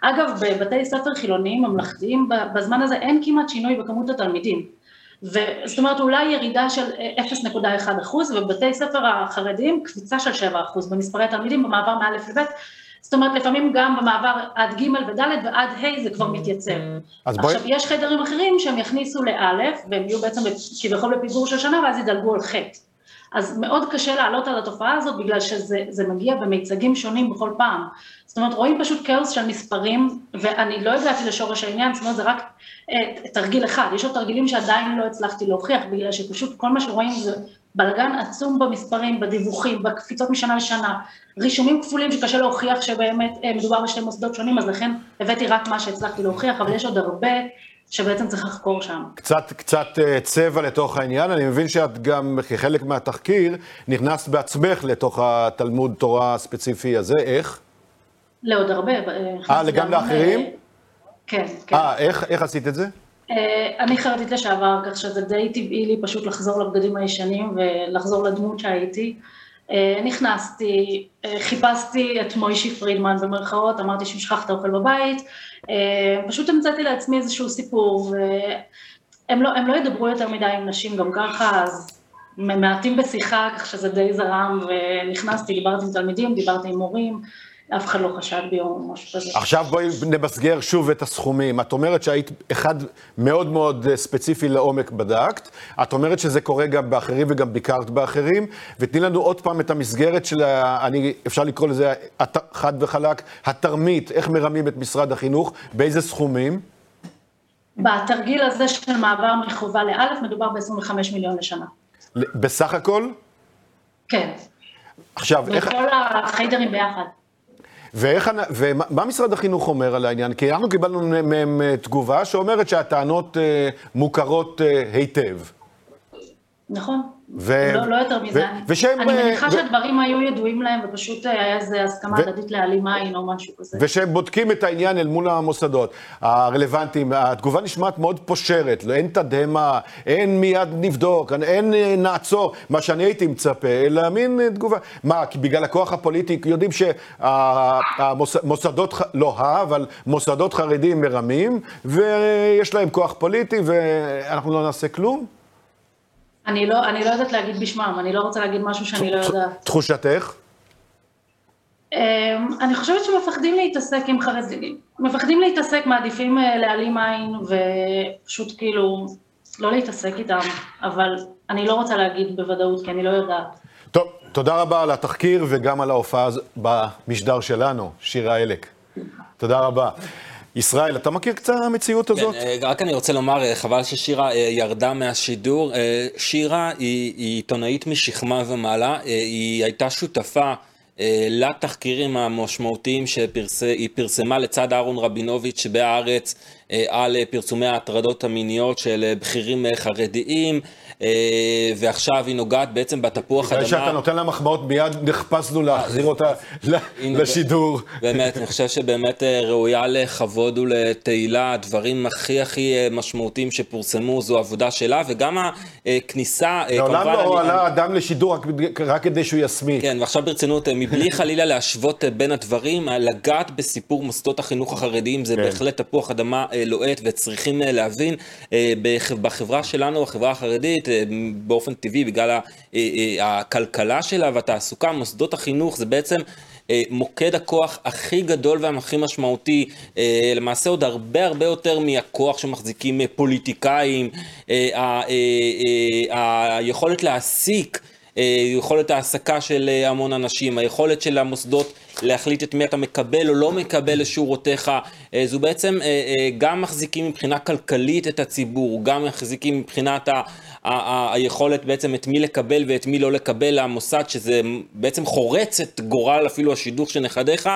אגב, בבתי ספר חילוניים ממלכתיים, בזמן הזה אין כמעט שינוי בכמות התלמידים. זאת אומרת אולי ירידה של 0.1 אחוז, ובבתי ספר החרדיים קפיצה של 7 אחוז במספרי התלמידים במעבר מא' לב', זאת אומרת, לפעמים גם במעבר עד ג' וד' ועד ה' זה כבר מתייצב. עכשיו, בואי... יש חדרים אחרים שהם יכניסו לאלף, והם יהיו בעצם כביכול בפיזור של שנה, ואז ידלגו על ח'. אז מאוד קשה לעלות על התופעה הזאת בגלל שזה מגיע במיצגים שונים בכל פעם. זאת אומרת, רואים פשוט כאוס של מספרים, ואני לא הגעתי לשורש העניין, זאת אומרת, זה רק אה, תרגיל אחד, יש עוד תרגילים שעדיין לא הצלחתי להוכיח, בגלל שפשוט כל מה שרואים זה בלגן עצום במספרים, בדיווחים, בקפיצות משנה לשנה, רישומים כפולים שקשה להוכיח שבאמת אה, מדובר בשני מוסדות שונים, אז לכן הבאתי רק מה שהצלחתי להוכיח, אבל יש עוד הרבה שבעצם צריך לחקור שם. קצת, קצת אה, צבע לתוך העניין, אני מבין שאת גם כחלק מהתחקיר נכנסת בעצמך לתוך התלמוד תורה הספציפי הזה, איך? לעוד הרבה. אה, גם לאחרים? כן, כן. אה, איך, איך עשית את זה? אני חרדית לשעבר, כך שזה די טבעי לי פשוט לחזור לבגדים הישנים ולחזור לדמות שהייתי. נכנסתי, חיפשתי את מוישי פרידמן במרכאות, אמרתי שמשכח את האוכל בבית, פשוט המצאתי לעצמי איזשהו סיפור, והם לא, לא ידברו יותר מדי עם נשים גם ככה, אז מעטים בשיחה, כך שזה די זרם, ונכנסתי, דיברתי עם תלמידים, דיברתי עם מורים, אף אחד לא חשד בי או משהו כזה. עכשיו בואי נמסגר שוב את הסכומים. את אומרת שהיית אחד מאוד מאוד ספציפי לעומק בדקת, את אומרת שזה קורה גם באחרים וגם ביקרת באחרים, ותני לנו עוד פעם את המסגרת של, ה... אני, אפשר לקרוא לזה חד וחלק, התרמית, איך מרמים את משרד החינוך, באיזה סכומים? בתרגיל הזה של מעבר מחובה לאלף, מדובר ב-25 מיליון לשנה. בסך הכל? כן. עכשיו, איך... בכל החיידרים ביחד. ואיך, ומה משרד החינוך אומר על העניין? כי אנחנו קיבלנו מהם תגובה שאומרת שהטענות אה, מוכרות אה, היטב. נכון. ו... לא, לא יותר מזה. ו... ושהם... אני מניחה ו... שהדברים היו ידועים להם, ופשוט היה איזו הסכמה הדדית. להעלים עין או משהו כזה. ושהם בודקים את העניין אל מול המוסדות הרלוונטיים. התגובה נשמעת מאוד פושרת, לא, אין תדהמה, אין מיד נבדוק, אין נעצור, מה שאני הייתי מצפה, אלא מין תגובה. מה, כי בגלל הכוח הפוליטי, יודעים שהמוסדות, שה... לא ה, אבל מוסדות חרדים מרמים, ויש להם כוח פוליטי, ואנחנו לא נעשה כלום? אני לא, אני לא יודעת להגיד בשמם, אני לא רוצה להגיד משהו שאני לא יודעת. תחושתך? אמ, אני חושבת שמפחדים להתעסק עם חרדים, מפחדים להתעסק, מעדיפים אה, להעלים עין ופשוט כאילו לא להתעסק איתם, אבל אני לא רוצה להגיד בוודאות, כי אני לא יודעת. טוב, תודה רבה על התחקיר וגם על ההופעה במשדר שלנו, שירה אלק. תודה רבה. ישראל, אתה מכיר קצת המציאות כן, הזאת? כן, רק אני רוצה לומר, אה, חבל ששירה ירדה מהשידור. שירה היא, היא עיתונאית משכמה ומעלה, היא הייתה שותפה לתחקירים המשמעותיים שהיא פרסמה לצד אהרון רבינוביץ' בהארץ על פרסומי ההטרדות המיניות של בכירים חרדיים. אה, ועכשיו היא נוגעת בעצם בתפוח אדמה. שאתה נותן לה מחמאות, מיד נחפשנו להחזיר אותה לשידור. באמת, אני חושב שבאמת אה, ראויה לכבוד ולתהילה, הדברים הכי הכי אה, משמעותיים שפורסמו, זו עבודה שלה, וגם הכניסה, לעולם לא עלה אדם לשידור רק כדי שהוא יסמיק. כן, ועכשיו ברצינות, מבלי חלילה להשוות בין הדברים, לגעת בסיפור מוסדות החינוך החרדיים, זה כן. בהחלט תפוח אדמה לוהט, וצריכים להבין, בחברה שלנו, החברה החרדית, באופן טבעי, בגלל אה, אה, הכלכלה שלה והתעסוקה, מוסדות החינוך זה בעצם אה, מוקד הכוח הכי גדול והכי משמעותי, למעשה עוד הרבה הרבה יותר מהכוח שמחזיקים פוליטיקאים, היכולת להעסיק יכולת העסקה של המון אנשים, היכולת של המוסדות להחליט את מי אתה מקבל או לא מקבל לשורותיך, זו בעצם גם מחזיקים מבחינה כלכלית את הציבור, גם מחזיקים מבחינת היכולת בעצם את מי לקבל ואת מי לא לקבל למוסד, שזה בעצם חורץ את גורל אפילו השידוך של נכדיך.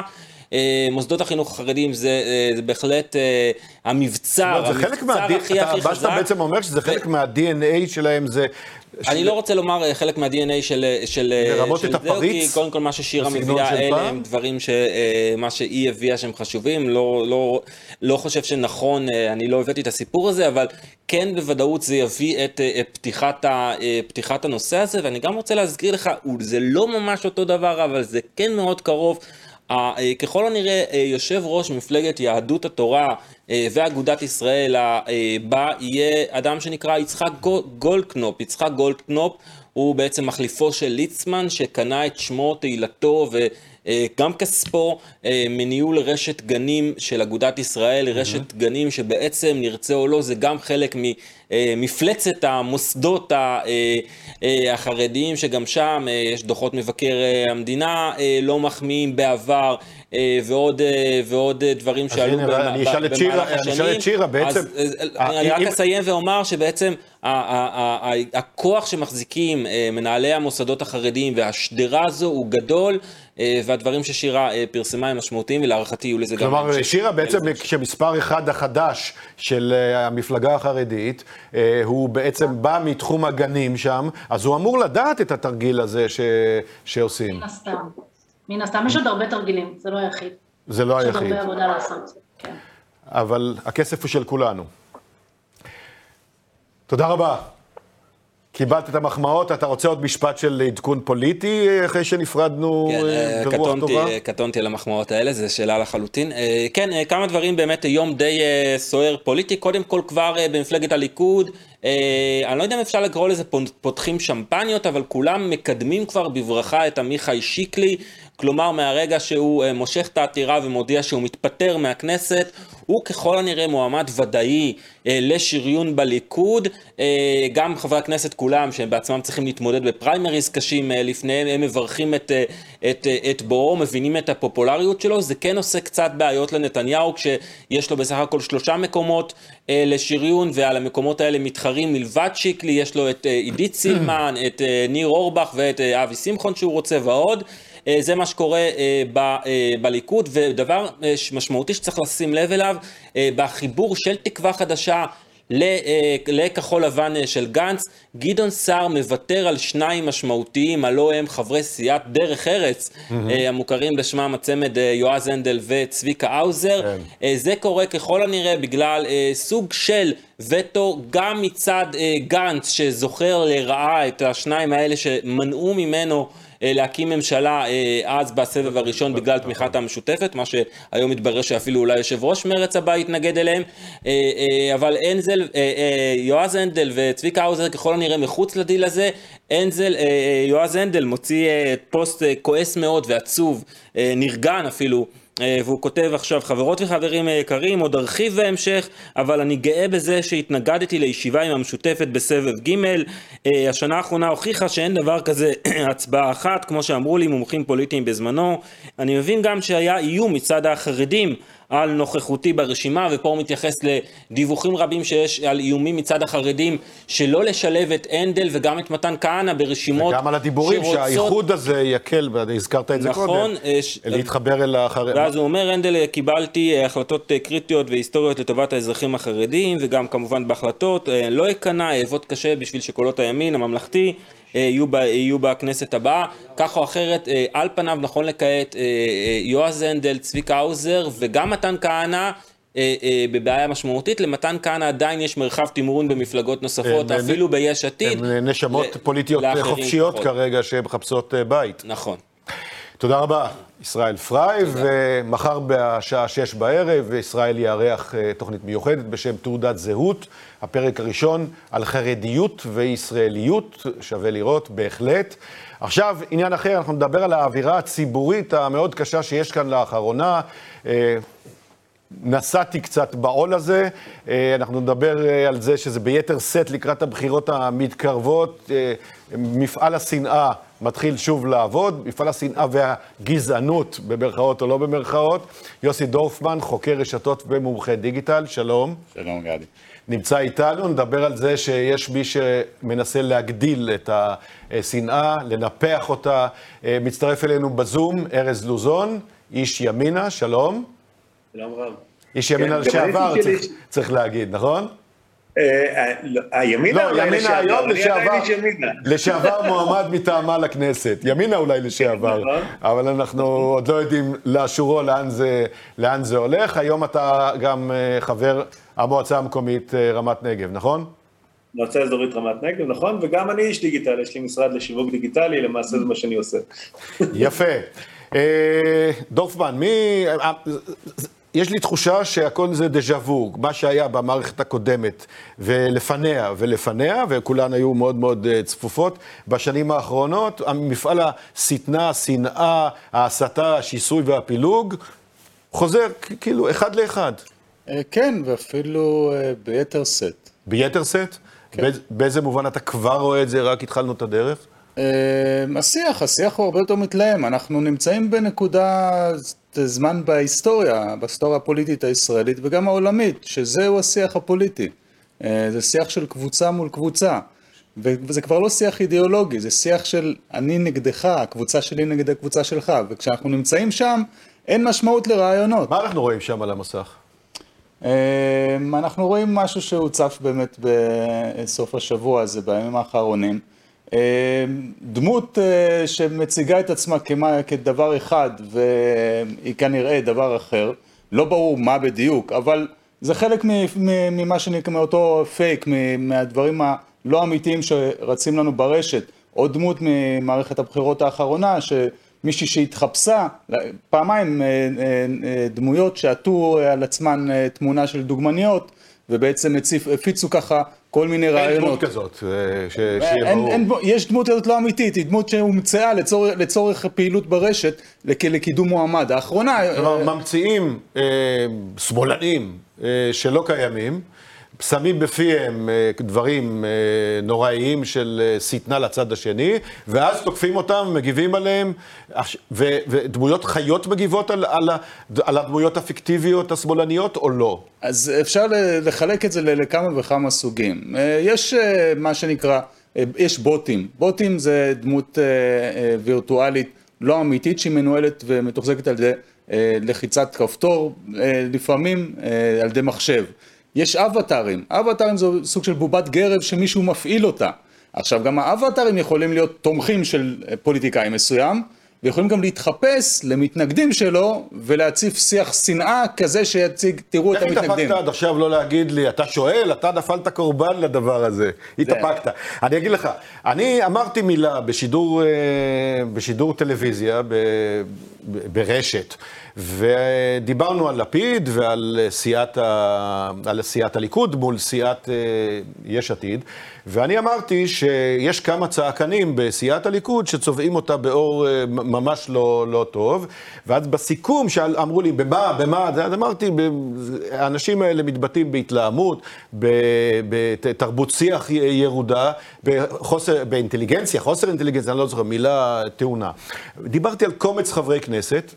אה, מוסדות החינוך החרדיים זה, אה, זה בהחלט אה, המבצר, המבצר הכי הכי חזק. מה שאתה בעצם אומר שזה חלק מה-DNA שלהם זה... אני לא רוצה לומר חלק מה-DNA של, של, לרמות את הפריץ? כי קודם כל מה ששירה מביאה אלה הם דברים שמה שהיא הביאה שהם חשובים, לא, לא, לא חושב שנכון, אני לא הבאתי את הסיפור הזה, אבל כן בוודאות זה יביא את פתיחת, ה, פתיחת הנושא הזה, ואני גם רוצה להזכיר לך, זה לא ממש אותו דבר, אבל זה כן מאוד קרוב. אה, ככל הנראה אה, יושב ראש מפלגת יהדות התורה אה, ואגודת ישראל הבא יהיה אדם שנקרא יצחק גולדקנופ. יצחק גולדקנופ הוא בעצם מחליפו של ליצמן שקנה את שמו, תהילתו גם כספו מניהול רשת גנים של אגודת ישראל, רשת גנים שבעצם, נרצה או לא, זה גם חלק ממפלצת המוסדות החרדיים, שגם שם יש דוחות מבקר המדינה לא מחמיאים בעבר. אה, ועוד, אה, ועוד דברים שעלו במהלך השנים. אני אשאל את שירה, אני אשאל את שירה בעצם. אז, אני רק אסיים ואומר שבעצם הכוח שמחזיקים אה, מנהלי המוסדות החרדיים והשדרה הזו הוא גדול. והדברים ששירה פרסמה הם משמעותיים, ולהערכתי יהיו לזה גם... כלומר, שירה בעצם, כשמספר אחד החדש של המפלגה החרדית, הוא בעצם בא מתחום הגנים שם, אז הוא אמור לדעת את התרגיל הזה ש... שעושים. מן הסתם. יש עוד הרבה תרגילים, זה לא היחיד. זה לא היחיד. יש עוד הרבה עבודה לעשות, כן. אבל הכסף הוא של כולנו. תודה רבה. קיבלת את המחמאות, אתה רוצה עוד משפט של עדכון פוליטי אחרי שנפרדנו כן, אה, ברוח קטונתי, טובה? קטונתי על המחמאות האלה, זו שאלה לחלוטין. אה, כן, אה, כמה דברים באמת, יום די סוער פוליטי. קודם כל כבר במפלגת הליכוד, אני לא יודע אם אפשר לקרוא לזה פותחים שמפניות, אבל כולם מקדמים כבר בברכה את עמיחי שיקלי. כלומר מהרגע שהוא מושך את העתירה ומודיע שהוא מתפטר מהכנסת, הוא ככל הנראה מועמד ודאי אה, לשריון בליכוד. אה, גם חברי הכנסת כולם, שהם בעצמם צריכים להתמודד בפריימריז קשים אה, לפניהם, הם מברכים את, אה, את, אה, את בואו, מבינים את הפופולריות שלו. זה כן עושה קצת בעיות לנתניהו, כשיש לו בסך הכל שלושה מקומות אה, לשריון, ועל המקומות האלה מתחרים מלבד שיקלי, יש לו את אה, עידית סילמן, את אה, ניר אורבך ואת אה, אבי שמחון שהוא רוצה ועוד. אה, זה מה שקורה אה, אה, בליכוד, ודבר משמעותי שצריך לשים לב אליו, בחיבור של תקווה חדשה לכחול לבן של גנץ, גדעון סער מוותר על שניים משמעותיים, הלא הם חברי סיעת דרך ארץ, mm-hmm. המוכרים בשמם הצמד יועז הנדל וצביקה האוזר. כן. זה קורה ככל הנראה בגלל סוג של וטו גם מצד גנץ, שזוכר לרעה את השניים האלה שמנעו ממנו להקים ממשלה אה, אז בסבב הראשון בגלל תמיכת המשותפת, מה שהיום מתברר שאפילו אולי יושב ראש מרץ הבא יתנגד אליהם, אה, אבל אנזל, יועז הנדל וצביקה האוזר ככל הנראה מחוץ לדיל הזה, אנזל, יועז הנדל מוציא פוסט כועס מאוד ועצוב, נרגן אפילו. אה, והוא כותב עכשיו, חברות וחברים יקרים, עוד ארחיב בהמשך, אבל אני גאה בזה שהתנגדתי לישיבה עם המשותפת בסבב ג'. אה, השנה האחרונה הוכיחה שאין דבר כזה הצבעה אחת, כמו שאמרו לי מומחים פוליטיים בזמנו. אני מבין גם שהיה איום מצד החרדים על נוכחותי ברשימה, ופה הוא מתייחס לדיווחים רבים שיש על איומים מצד החרדים שלא לשלב את הנדל וגם את מתן כהנא ברשימות שרוצות... וגם על הדיבורים שרוצות... שהאיחוד הזה יקל, הזכרת את זה נכון, קודם, אה, ש... להתחבר אל החרדים. ואז הוא אומר, הנדל, קיבלתי אה, החלטות אה, קריטיות והיסטוריות לטובת האזרחים החרדים, וגם כמובן בהחלטות, לא אכנע, אעבוד קשה בשביל שקולות הימין הממלכתי יהיו, ב, יהיו בכנסת הבאה. כך או אחרת, אה, על פניו, נכון לכעת, אה, אה, יועז הנדל, צביקה האוזר וגם מתן כהנא בבעיה משמעותית. למתן כהנא עדיין יש מרחב תמרון במפלגות נוספות, אפילו ביש עתיד. הם נשמות פוליטיות חופשיות. כרגע שמחפשות בית. נכון. תודה רבה, ישראל פריי, ומחר בשעה שש בערב ישראל יארח תוכנית מיוחדת בשם תעודת זהות. הפרק הראשון על חרדיות וישראליות, שווה לראות, בהחלט. עכשיו, עניין אחר, אנחנו נדבר על האווירה הציבורית המאוד קשה שיש כאן לאחרונה. אה, נסעתי קצת בעול הזה, אה, אנחנו נדבר אה, על זה שזה ביתר שאת לקראת הבחירות המתקרבות. מפעל השנאה מתחיל שוב לעבוד, מפעל השנאה והגזענות, במרכאות או לא במרכאות. יוסי דורפמן, חוקר רשתות ומומחה דיגיטל, שלום. שלום, גדי. נמצא איתנו, נדבר על זה שיש מי שמנסה להגדיל את השנאה, לנפח אותה. אה, מצטרף אלינו בזום ארז לוזון, איש ימינה, שלום. שלום רב. איש ימינה כן, לשעבר, צריך, צריך להגיד, נכון? אה, לא, הימינה לא, ימינה היום לשעבר, לשעבר מועמד מטעמה לכנסת. ימינה אולי לשעבר, נכון. אבל אנחנו עוד לא יודעים לאשורו לאן זה, הולך. היום אתה גם אה, חבר המועצה המקומית אה, רמת נגב, נכון? מועצה אזורית רמת נגב, נכון, וגם אני איש דיגיטל, יש לי משרד לשיווק דיגיטלי, למעשה זה מה שאני עושה. יפה. דורפמן, מי... יש לי תחושה שהכל זה דז'ה וו, מה שהיה במערכת הקודמת ולפניה ולפניה, וכולן היו מאוד מאוד אה, צפופות. בשנים האחרונות, מפעל השטנה, השנאה, ההסתה, השיסוי והפילוג, חוזר כאילו אחד לאחד. אה, כן, ואפילו אה, ביתר סט. ביתר סט? כן. באיזה מובן אתה כבר רואה את זה, רק התחלנו את הדרך? השיח, השיח הוא הרבה יותר מתלהם. אנחנו נמצאים בנקודה זמן בהיסטוריה, בהיסטוריה הפוליטית הישראלית וגם העולמית, שזהו השיח הפוליטי. אה, זה שיח של קבוצה מול קבוצה. וזה כבר לא שיח אידיאולוגי, זה שיח של אני נגדך, הקבוצה שלי נגד הקבוצה שלך, וכשאנחנו נמצאים שם, אין משמעות לרעיונות. מה אנחנו רואים שם על המסך? אה, אנחנו רואים משהו שהוצף באמת בסוף השבוע הזה, בימים האחרונים. אה, דמות אה, שמציגה את עצמה כמה, כדבר אחד והיא כנראה דבר אחר, לא ברור מה בדיוק, אבל זה חלק ממה שנקרא, מאותו פייק, מהדברים הלא אמיתיים שרצים לנו ברשת. עוד דמות ממערכת הבחירות האחרונה, שמישהי שהתחפשה, פעמיים אה, דמויות שעטו על עצמן תמונה של דוגמניות, ובעצם הפיצו ככה כל מיני רעיונות. אין דמות כזאת, אה, שיהיה ברור. אין, יש דמות כזאת לא אמיתית, היא דמות שהומצאה לצורך, לצורך פעילות ברשת לקידום מועמד. האחרונה... כלומר, אה, ממציאים אה, שמאלנים אה, שלא קיימים. שמים בפיהם אה, דברים אה, נוראיים של אה, שטנה לצד השני, ואז תוקפים אותם, מגיבים עליהם, ודמויות חיות מגיבות על, על, על הדמויות הפיקטיביות השמאלניות או לא? אז אפשר לחלק את זה לכמה וכמה סוגים. יש מה שנקרא, יש בוטים. בוטים זה דמות וירטואלית לא אמיתית שהיא מנוהלת ומתוחזקת על ידי לחיצת כפתור, לפעמים על ידי מחשב. יש אבטארים, אבטארים זה סוג של בובת גרב שמישהו מפעיל אותה. עכשיו גם האבטארים יכולים להיות תומכים של פוליטיקאי מסוים, ויכולים גם להתחפש למתנגדים שלו ולהציף שיח שנאה כזה שיציג, תראו את המתנגדים. איך התאפקת עד עכשיו לא להגיד לי, אתה שואל, אתה נפלת קורבן לדבר הזה. התאפקת. אני אגיד לך, אני אמרתי מילה בשידור, אה, בשידור טלוויזיה, ברשת. ודיברנו על לפיד ועל סיעת, ה... על סיעת הליכוד מול סיעת אה, יש עתיד, ואני אמרתי שיש כמה צעקנים בסיעת הליכוד שצובעים אותה באור אה, ממש לא, לא טוב, ואז בסיכום שאמרו לי, במה, במה, אז אמרתי, האנשים האלה מתבטאים בהתלהמות, בתרבות שיח ירודה, בחוסר, באינטליגנציה, חוסר אינטליגנציה, אני לא זוכר, מילה טעונה. דיברתי על קומץ חברי כנסת.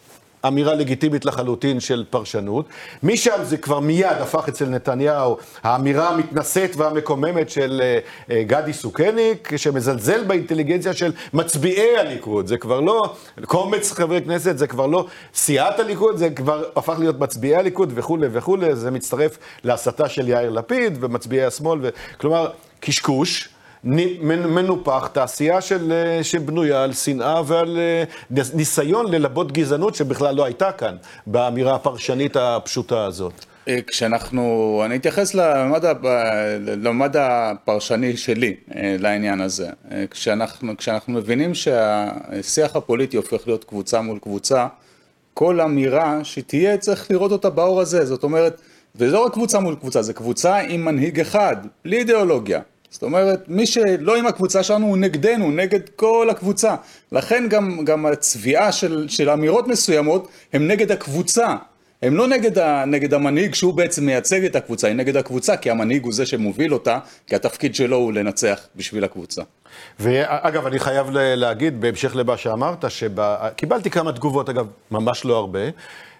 אמירה לגיטימית לחלוטין של פרשנות. משם זה כבר מיד הפך אצל נתניהו האמירה המתנשאת והמקוממת של uh, uh, גדי סוכניק, שמזלזל באינטליגנציה של מצביעי הליכוד. זה כבר לא קומץ חברי כנסת, זה כבר לא סיעת הליכוד, זה כבר הפך להיות מצביעי הליכוד וכולי וכולי. זה מצטרף להסתה של יאיר לפיד ומצביעי השמאל, ו... כלומר, קשקוש. מנופח, תעשייה של, אה, שבנויה על שנאה ועל אה, ניסיון ללבות גזענות שבכלל לא הייתה כאן, באמירה הפרשנית הפשוטה הזאת. אה, כשאנחנו, אני אתייחס לממד, לממד הפרשני שלי לעניין הזה. כשאנחנו, כשאנחנו מבינים שהשיח הפוליטי הופך להיות קבוצה מול קבוצה, כל אמירה שתהיה צריך לראות אותה באור הזה, זאת אומרת, וזה לא רק קבוצה מול קבוצה, זה קבוצה עם מנהיג אחד, בלי אידיאולוגיה. זאת אומרת, מי שלא עם הקבוצה שלנו הוא נגדנו, נגד כל הקבוצה. לכן גם, גם הצביעה של, של אמירות מסוימות הם נגד הקבוצה. הם לא נגד, ה, נגד המנהיג שהוא בעצם מייצג את הקבוצה, הם נגד הקבוצה, כי המנהיג הוא זה שמוביל אותה, כי התפקיד שלו הוא לנצח בשביל הקבוצה. ואגב, אני חייב להגיד, בהמשך למה שאמרת, שקיבלתי כמה תגובות, אגב, ממש לא הרבה.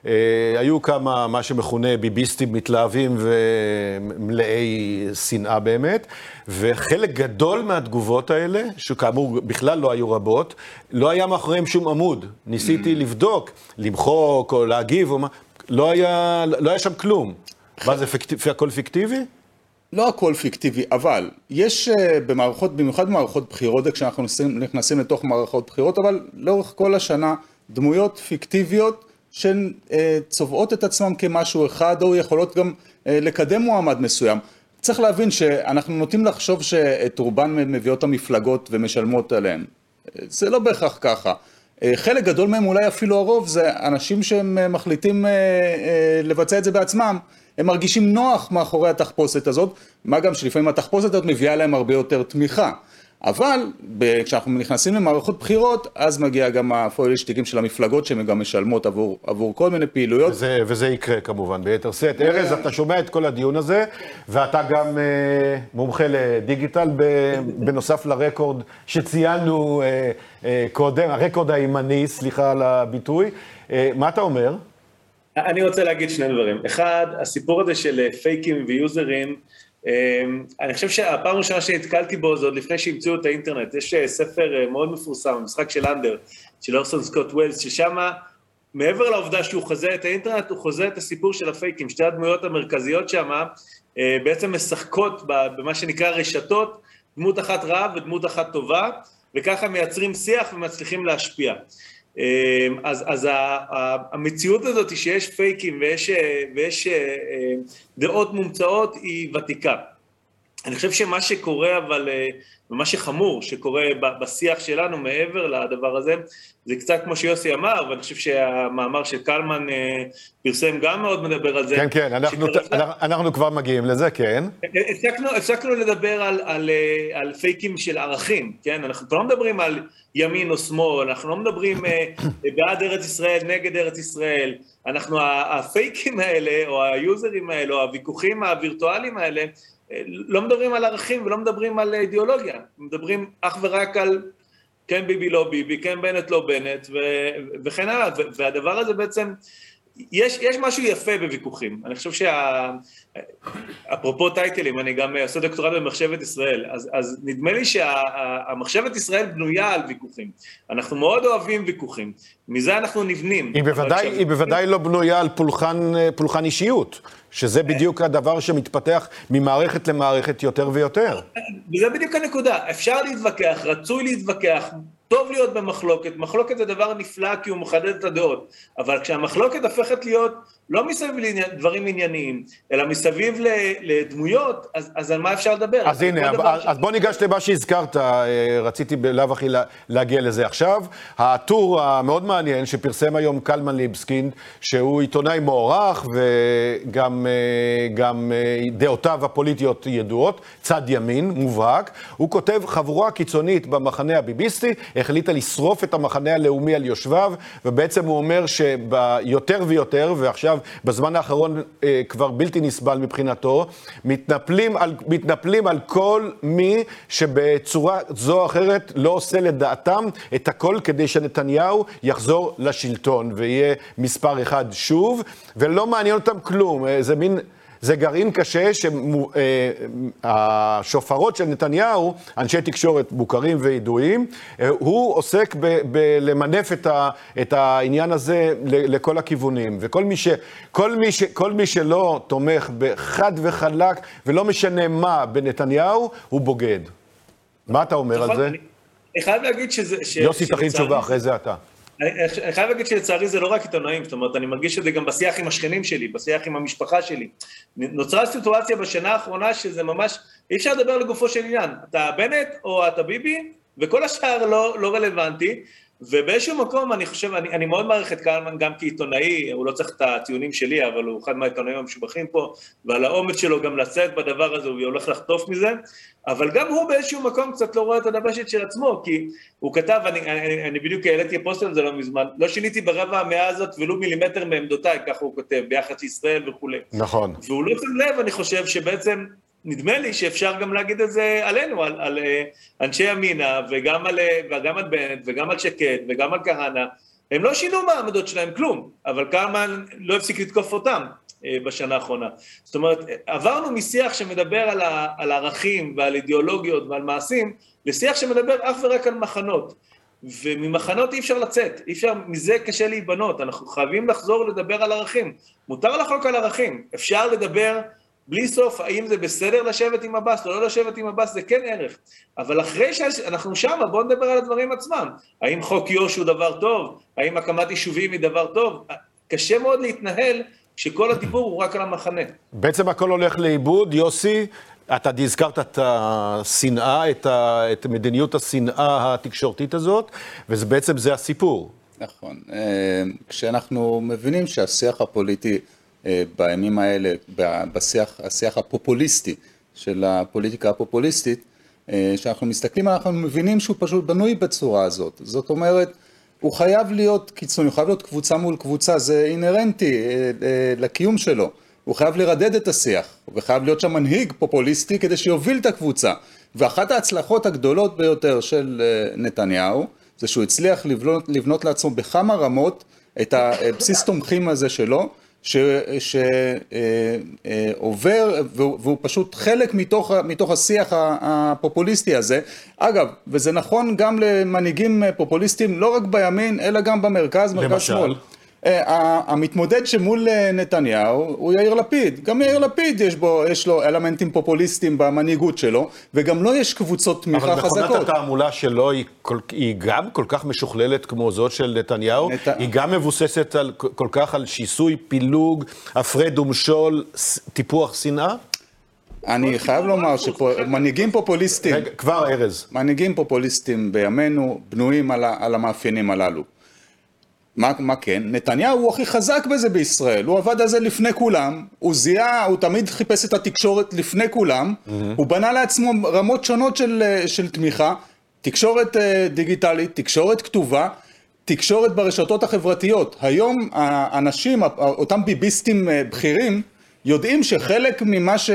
אה, היו כמה, מה שמכונה ביביסטים מתלהבים ומלאי שנאה באמת, וחלק גדול מהתגובות האלה, שכאמור בכלל לא היו רבות, לא היה מאחוריהם שום עמוד. ניסיתי mm. לבדוק, למחוק או להגיב, או מה, לא היה, לא היה שם כלום. מה זה, פיקטיב, הכל פיקטיבי? לא הכל פיקטיבי, אבל יש אה, במערכות, במיוחד במערכות בחירות, כשאנחנו נכנסים, נכנסים לתוך מערכות בחירות, אבל לאורך כל השנה דמויות פיקטיביות שהן אה, צובעות את עצמם כמשהו אחד, או יכולות גם אה, לקדם מועמד מסוים. צריך להבין שאנחנו נוטים לחשוב שאת רובן מביאות המפלגות ומשלמות עליהן. זה לא בהכרח ככה. חלק גדול מהם, אולי אפילו הרוב, זה אנשים שהם מחליטים לבצע את זה בעצמם. הם מרגישים נוח מאחורי התחפושת הזאת, מה גם שלפעמים התחפושת הזאת מביאה להם הרבה יותר תמיכה. אבל כשאנחנו נכנסים למערכות בחירות, אז מגיע גם הפוילשטיקים של המפלגות שהן גם משלמות עבור, עבור כל מיני פעילויות. וזה, וזה יקרה כמובן ביתר שאת. ארז, אתה שומע את כל הדיון הזה, ואתה גם אה, מומחה לדיגיטל, בנוסף לרקורד שציינו אה, אה, קודם, הרקורד הימני, סליחה על הביטוי. אה, מה אתה אומר? אני רוצה להגיד שני דברים. אחד, הסיפור הזה של פייקים ויוזרים, אמ, אני חושב שהפעם הראשונה שנתקלתי בו זה עוד לפני שהמציאו את האינטרנט. יש אה, ספר אה, מאוד מפורסם, משחק של אנדר, של אורסון סקוט ווילס, ששם מעבר לעובדה שהוא חוזה את האינטרנט, הוא חוזה את הסיפור של הפייקים. שתי הדמויות המרכזיות שם אה, בעצם משחקות במה שנקרא רשתות, דמות אחת רעה ודמות אחת טובה, וככה מייצרים שיח ומצליחים להשפיע. אמ, אז, אז המציאות הזאת שיש פייקים ויש, ויש אה, דעות מומצאות היא ותיקה. אני חושב שמה שקורה אבל, אה, ומה שחמור שקורה בשיח שלנו מעבר לדבר הזה, זה קצת כמו שיוסי אמר, ואני חושב שהמאמר של קלמן אה, פרסם גם מאוד מדבר על זה. כן, כן, אנחנו, ת, אנחנו כבר מגיעים לזה, כן. הפסקנו, הפסקנו לדבר על, על, על פייקים של ערכים, כן? אנחנו כבר לא מדברים על ימין או שמאל, אנחנו לא מדברים בעד ארץ ישראל, נגד ארץ ישראל. אנחנו, הפייקים האלה, או היוזרים האלה, או הוויכוחים הווירטואליים האלה, לא מדברים על ערכים ולא מדברים על אידיאולוגיה, מדברים אך ורק על כן ביבי לא ביבי, כן בנט לא בנט ו- וכן הלאה, והדבר הזה בעצם, יש, יש משהו יפה בוויכוחים, אני חושב שה... אפרופו טייטלים, אני גם עושה דוקטורט במחשבת ישראל, אז, אז נדמה לי שהמחשבת שה, ישראל בנויה על ויכוחים. אנחנו מאוד אוהבים ויכוחים, מזה אנחנו נבנים. היא בוודאי, היא בוודאי לא בנויה על פולחן, פולחן אישיות, שזה בדיוק הדבר שמתפתח ממערכת למערכת יותר ויותר. וזה בדיוק הנקודה, אפשר להתווכח, רצוי להתווכח, טוב להיות במחלוקת, מחלוקת זה דבר נפלא כי הוא מחדד את הדעות, אבל כשהמחלוקת הופכת להיות לא מסביב לדברים ענייניים, אלא מסביב לדמויות, אז, אז על מה אפשר לדבר? אז הנה, אז, ש... אז בוא ניגש למה שהזכרת, אה, רציתי בלאו הכי להגיע לזה עכשיו. הטור המאוד מעניין שפרסם היום קלמן ליבסקינד, שהוא עיתונאי מוערך וגם אה, גם אה, דעותיו הפוליטיות ידועות, צד ימין, מובהק, הוא כותב, חבורה קיצונית במחנה הביביסטי החליטה לשרוף את המחנה הלאומי על יושביו, ובעצם הוא אומר שיותר ויותר, ועכשיו עכשיו, בזמן האחרון אה, כבר בלתי נסבל מבחינתו, מתנפלים על, מתנפלים על כל מי שבצורה זו או אחרת לא עושה לדעתם את הכל כדי שנתניהו יחזור לשלטון ויהיה מספר אחד שוב, ולא מעניין אותם כלום, אה, זה מין... זה גרעין קשה שהשופרות של נתניהו, אנשי תקשורת מוכרים וידועים, הוא עוסק בלמנף את, את העניין הזה לכל הכיוונים. וכל מי, ש, כל מי, ש, כל מי שלא תומך בחד וחלק, ולא משנה מה, בנתניהו, הוא בוגד. מה אתה אומר על נכון, זה? אני חייב להגיד שזה... יוסי תכין תשובה, אחרי זה אתה. אני חייב להגיד שלצערי זה לא רק עיתונאים, זאת אומרת, אני מרגיש את זה גם בשיח עם השכנים שלי, בשיח עם המשפחה שלי. נוצרה סיטואציה בשנה האחרונה שזה ממש, אי אפשר לדבר לגופו של עניין. אתה בנט או אתה ביבי, וכל השאר לא, לא רלוונטי, ובאיזשהו מקום אני חושב, אני, אני מאוד מעריך את קלמן גם כעיתונאי, הוא לא צריך את הטיעונים שלי, אבל הוא אחד מהעיתונאים המשובחים פה, ועל האומץ שלו גם לצאת בדבר הזה, הוא הולך לחטוף מזה, אבל גם הוא באיזשהו מקום קצת לא רואה את הדבשת של עצמו, כי הוא כתב, אני, אני, אני בדיוק העליתי פוסט על זה לא מזמן, לא שיניתי ברבע המאה הזאת ולו מילימטר מעמדותיי, ככה הוא כותב, ביחס לישראל וכולי. נכון. והוא לא שם לב, אני חושב, שבעצם נדמה לי שאפשר גם להגיד את זה עלינו, על, על אה, אנשי ימינה, וגם על, אה, וגם על בנט, וגם על שקד, וגם על כהנא. הם לא שינו מהעמדות שלהם כלום, אבל קלמן לא הפסיק לתקוף אותם אה, בשנה האחרונה. זאת אומרת, עברנו משיח שמדבר על, ה, על ערכים ועל אידיאולוגיות ועל מעשים, לשיח שמדבר אך ורק על מחנות. וממחנות אי אפשר לצאת, אי אפשר, מזה קשה להיבנות, אנחנו חייבים לחזור לדבר על ערכים. מותר לחלוק על ערכים, אפשר לדבר בלי סוף, האם זה בסדר לשבת עם עבאס או לא לשבת עם עבאס, זה כן ערך. אבל אחרי שאנחנו שם, בואו נדבר על הדברים עצמם. האם חוק יו"ש הוא דבר טוב? האם הקמת יישובים היא דבר טוב? קשה מאוד להתנהל כשכל הדיבור הוא רק על המחנה. בעצם הכל הולך לאיבוד. יוסי, אתה הזכרת את השנאה, את, ה, את מדיניות השנאה התקשורתית הזאת, ובעצם זה הסיפור. נכון. אה, כשאנחנו מבינים שהשיח הפוליטי בימים האלה, בשיח השיח הפופוליסטי של הפוליטיקה הפופוליסטית, כשאנחנו מסתכלים אנחנו מבינים שהוא פשוט בנוי בצורה הזאת. זאת אומרת, הוא חייב להיות קיצוני, הוא חייב להיות קבוצה מול קבוצה, זה אינהרנטי לקיום שלו. הוא חייב לרדד את השיח, וחייב להיות שם מנהיג פופוליסטי כדי שיוביל את הקבוצה. ואחת ההצלחות הגדולות ביותר של אה, נתניהו, זה שהוא הצליח לבנות, לבנות לעצמו בכמה רמות את הבסיס תומכים הזה שלו, שעובר, אה, אה, והוא פשוט חלק מתוך, מתוך השיח הפופוליסטי הזה. אגב, וזה נכון גם למנהיגים פופוליסטים לא רק בימין, אלא גם במרכז, מרכז שמאל. אה, המתמודד שמול אה, נתניהו הוא יאיר לפיד. גם יאיר לפיד יש, בו, יש לו אלמנטים פופוליסטיים במנהיגות שלו, וגם לו יש קבוצות תמיכה חזקות. אבל מכונת התעמולה שלו היא, כל, היא גם כל כך משוכללת כמו זאת של נתניהו, נת... היא גם מבוססת על, כל כך על שיסוי, פילוג, הפרד ומשול, טיפוח שנאה? אני חייב לומר שמנהיגים פופוליסטים, רגע, כבר ארז. מנהיגים פופוליסטים בימינו בנויים על, על המאפיינים הללו. מה, מה כן? נתניהו הוא הכי חזק בזה בישראל, הוא עבד על זה לפני כולם, הוא זיהה, הוא תמיד חיפש את התקשורת לפני כולם, mm-hmm. הוא בנה לעצמו רמות שונות של, של תמיכה, תקשורת אה, דיגיטלית, תקשורת כתובה, תקשורת ברשתות החברתיות. היום האנשים, אותם ביביסטים אה, בכירים, יודעים שחלק ממה ש...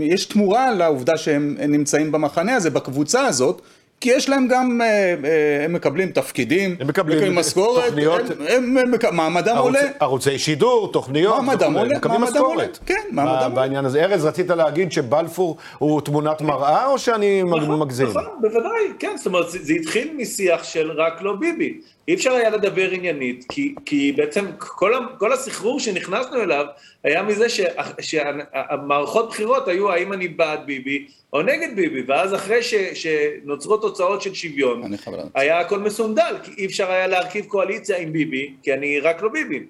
יש תמורה לעובדה שהם נמצאים במחנה הזה, בקבוצה הזאת, כי יש להם גם, אה, אה, הם מקבלים תפקידים, הם מקבלים משכורת, תוכניות, הם, הם, הם, מעמדם ערוץ, עולה. ערוצי שידור, תוכניות, מעמדם עולה, מקבלים משכורת. כן, מעמדם עולה. בעניין הזה. ארז, רצית להגיד שבלפור הוא תמונת מראה, או שאני נכון, מגזים? נכון, בוודאי, כן, זאת אומרת, זה התחיל משיח של רק לא ביבי. אי אפשר היה לדבר עניינית, כי, כי בעצם כל, כל הסחרור שנכנסנו אליו היה מזה שהמערכות בחירות היו האם אני בעד ביבי או נגד ביבי, ואז אחרי ש, שנוצרו תוצאות של שוויון, היה הכל מסונדל, כי אי אפשר היה להרכיב קואליציה עם ביבי, כי אני רק לא ביבי.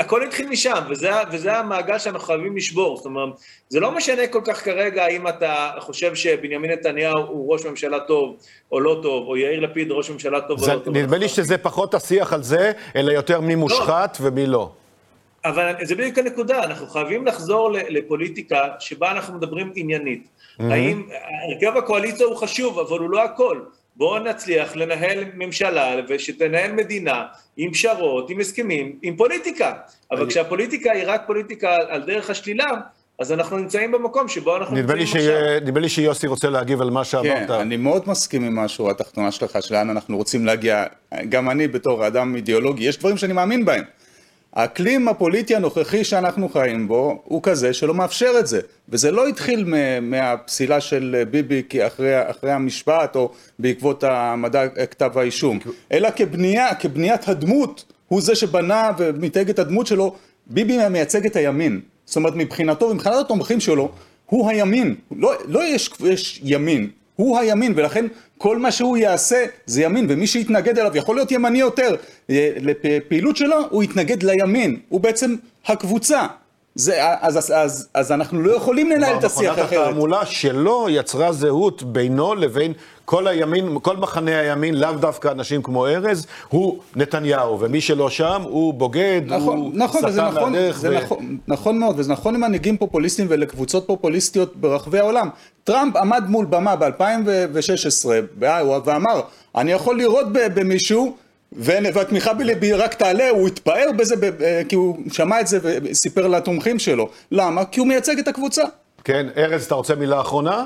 הכל התחיל משם, וזה, וזה המעגל שאנחנו חייבים לשבור. זאת אומרת, זה לא משנה כל כך כרגע האם אתה חושב שבנימין נתניהו הוא ראש ממשלה טוב או לא טוב, או יאיר לפיד ראש ממשלה טוב זה, או לא טוב. נדמה לי שזה פחות השיח על זה, אלא יותר מי מושחת לא. ומי לא. אבל זה בדיוק הנקודה, אנחנו חייבים לחזור לפוליטיקה שבה אנחנו מדברים עניינית. Mm-hmm. האם הרכב הקואליציה הוא חשוב, אבל הוא לא הכל. בואו נצליח לנהל ממשלה ושתנהל מדינה עם פשרות, עם הסכמים, עם פוליטיקה. אבל אני... כשהפוליטיקה היא רק פוליטיקה על דרך השלילה, אז אנחנו נמצאים במקום שבו אנחנו נמצאים עכשיו. נדמה לי שיוסי רוצה להגיב על מה שאמרת. כן, אני מאוד מסכים עם משהו, התחתונה שלך, שלאן אנחנו רוצים להגיע. גם אני בתור אדם אידיאולוגי, יש דברים שאני מאמין בהם. האקלים הפוליטי הנוכחי שאנחנו חיים בו הוא כזה שלא מאפשר את זה וזה לא התחיל מהפסילה של ביבי אחרי, אחרי המשפט או בעקבות העמדה כתב האישום אלא כבנייה, כבניית הדמות הוא זה שבנה ומתייג את הדמות שלו. ביבי מייצג את הימין זאת אומרת מבחינתו, מבחינת התומכים שלו הוא הימין, לא, לא יש, יש ימין, הוא הימין ולכן כל מה שהוא יעשה זה ימין ומי שיתנגד אליו יכול להיות ימני יותר לפעילות שלו הוא יתנגד לימין הוא בעצם הקבוצה זה, אז, אז, אז, אז אנחנו לא יכולים לנהל את השיח אחרת. מכונת התעמולה שלו יצרה זהות בינו לבין כל הימין, כל מחנה הימין, לאו דווקא אנשים כמו ארז, הוא נתניהו, ומי שלא שם הוא בוגד, נכון, הוא נכון, סטה נכון, מהדרך. זה ו... נכון, נכון מאוד, וזה נכון למנהיגים פופוליסטים ולקבוצות פופוליסטיות ברחבי העולם. טראמפ עמד מול במה ב-2016 ואמר, אני יכול לראות במישהו והתמיכה בליבי רק תעלה, הוא התפאר בזה כי הוא שמע את זה וסיפר לתומכים שלו. למה? כי הוא מייצג את הקבוצה. כן, ארז, אתה רוצה מילה אחרונה?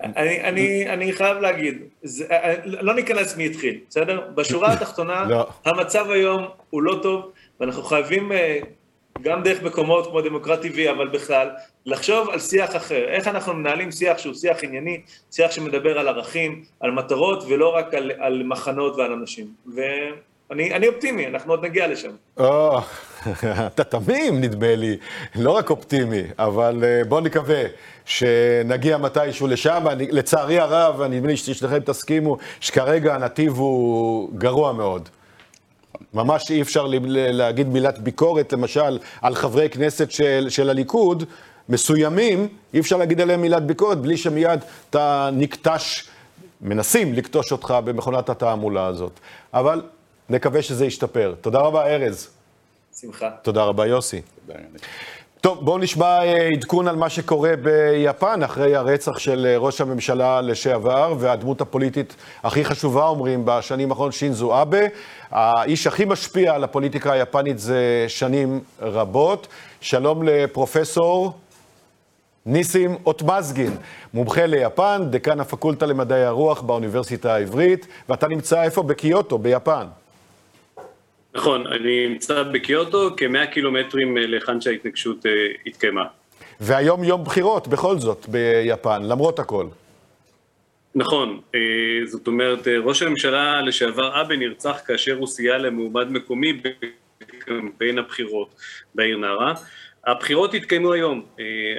אני, אני, אני חייב להגיד, זה, אה, לא ניכנס מי התחיל, בסדר? בשורה התחתונה, לא. המצב היום הוא לא טוב, ואנחנו חייבים אה, גם דרך מקומות כמו דמוקרט TV, אבל בכלל, לחשוב על שיח אחר. איך אנחנו מנהלים שיח שהוא שיח ענייני, שיח שמדבר על ערכים, על מטרות, ולא רק על, על מחנות ועל אנשים. ואני אופטימי, אנחנו עוד נגיע לשם. או, אתה תמים, נדמה לי. לא רק אופטימי, אבל אה, בוא נקווה שנגיע מתישהו לשם. אני, לצערי הרב, נדמה לי ששניכם תסכימו, שכרגע הנתיב הוא גרוע מאוד. ממש אי אפשר להגיד מילת ביקורת, למשל, על חברי כנסת של, של הליכוד, מסוימים, אי אפשר להגיד עליהם מילת ביקורת בלי שמיד אתה נקטש, מנסים לקטוש אותך במכונת התעמולה הזאת. אבל נקווה שזה ישתפר. תודה רבה, ארז. שמחה. תודה רבה, יוסי. טוב, בואו נשמע אה, עדכון על מה שקורה ביפן אחרי הרצח של אה, ראש הממשלה לשעבר והדמות הפוליטית הכי חשובה, אומרים, בשנים האחרונות, שינזו אבה. האיש הכי משפיע על הפוליטיקה היפנית זה שנים רבות. שלום לפרופסור ניסים אוטמזגין, מומחה ליפן, דקן הפקולטה למדעי הרוח באוניברסיטה העברית, ואתה נמצא איפה? בקיוטו, ביפן. נכון, אני נמצא בקיוטו, כמאה קילומטרים אה, להיכן שההתנגשות אה, התקיימה. והיום יום בחירות, בכל זאת, ביפן, למרות הכל. נכון, אה, זאת אומרת, ראש הממשלה לשעבר אבה נרצח כאשר הוא סייע למועמד מקומי בקמפיין הבחירות בעיר נערה. הבחירות התקיימו היום,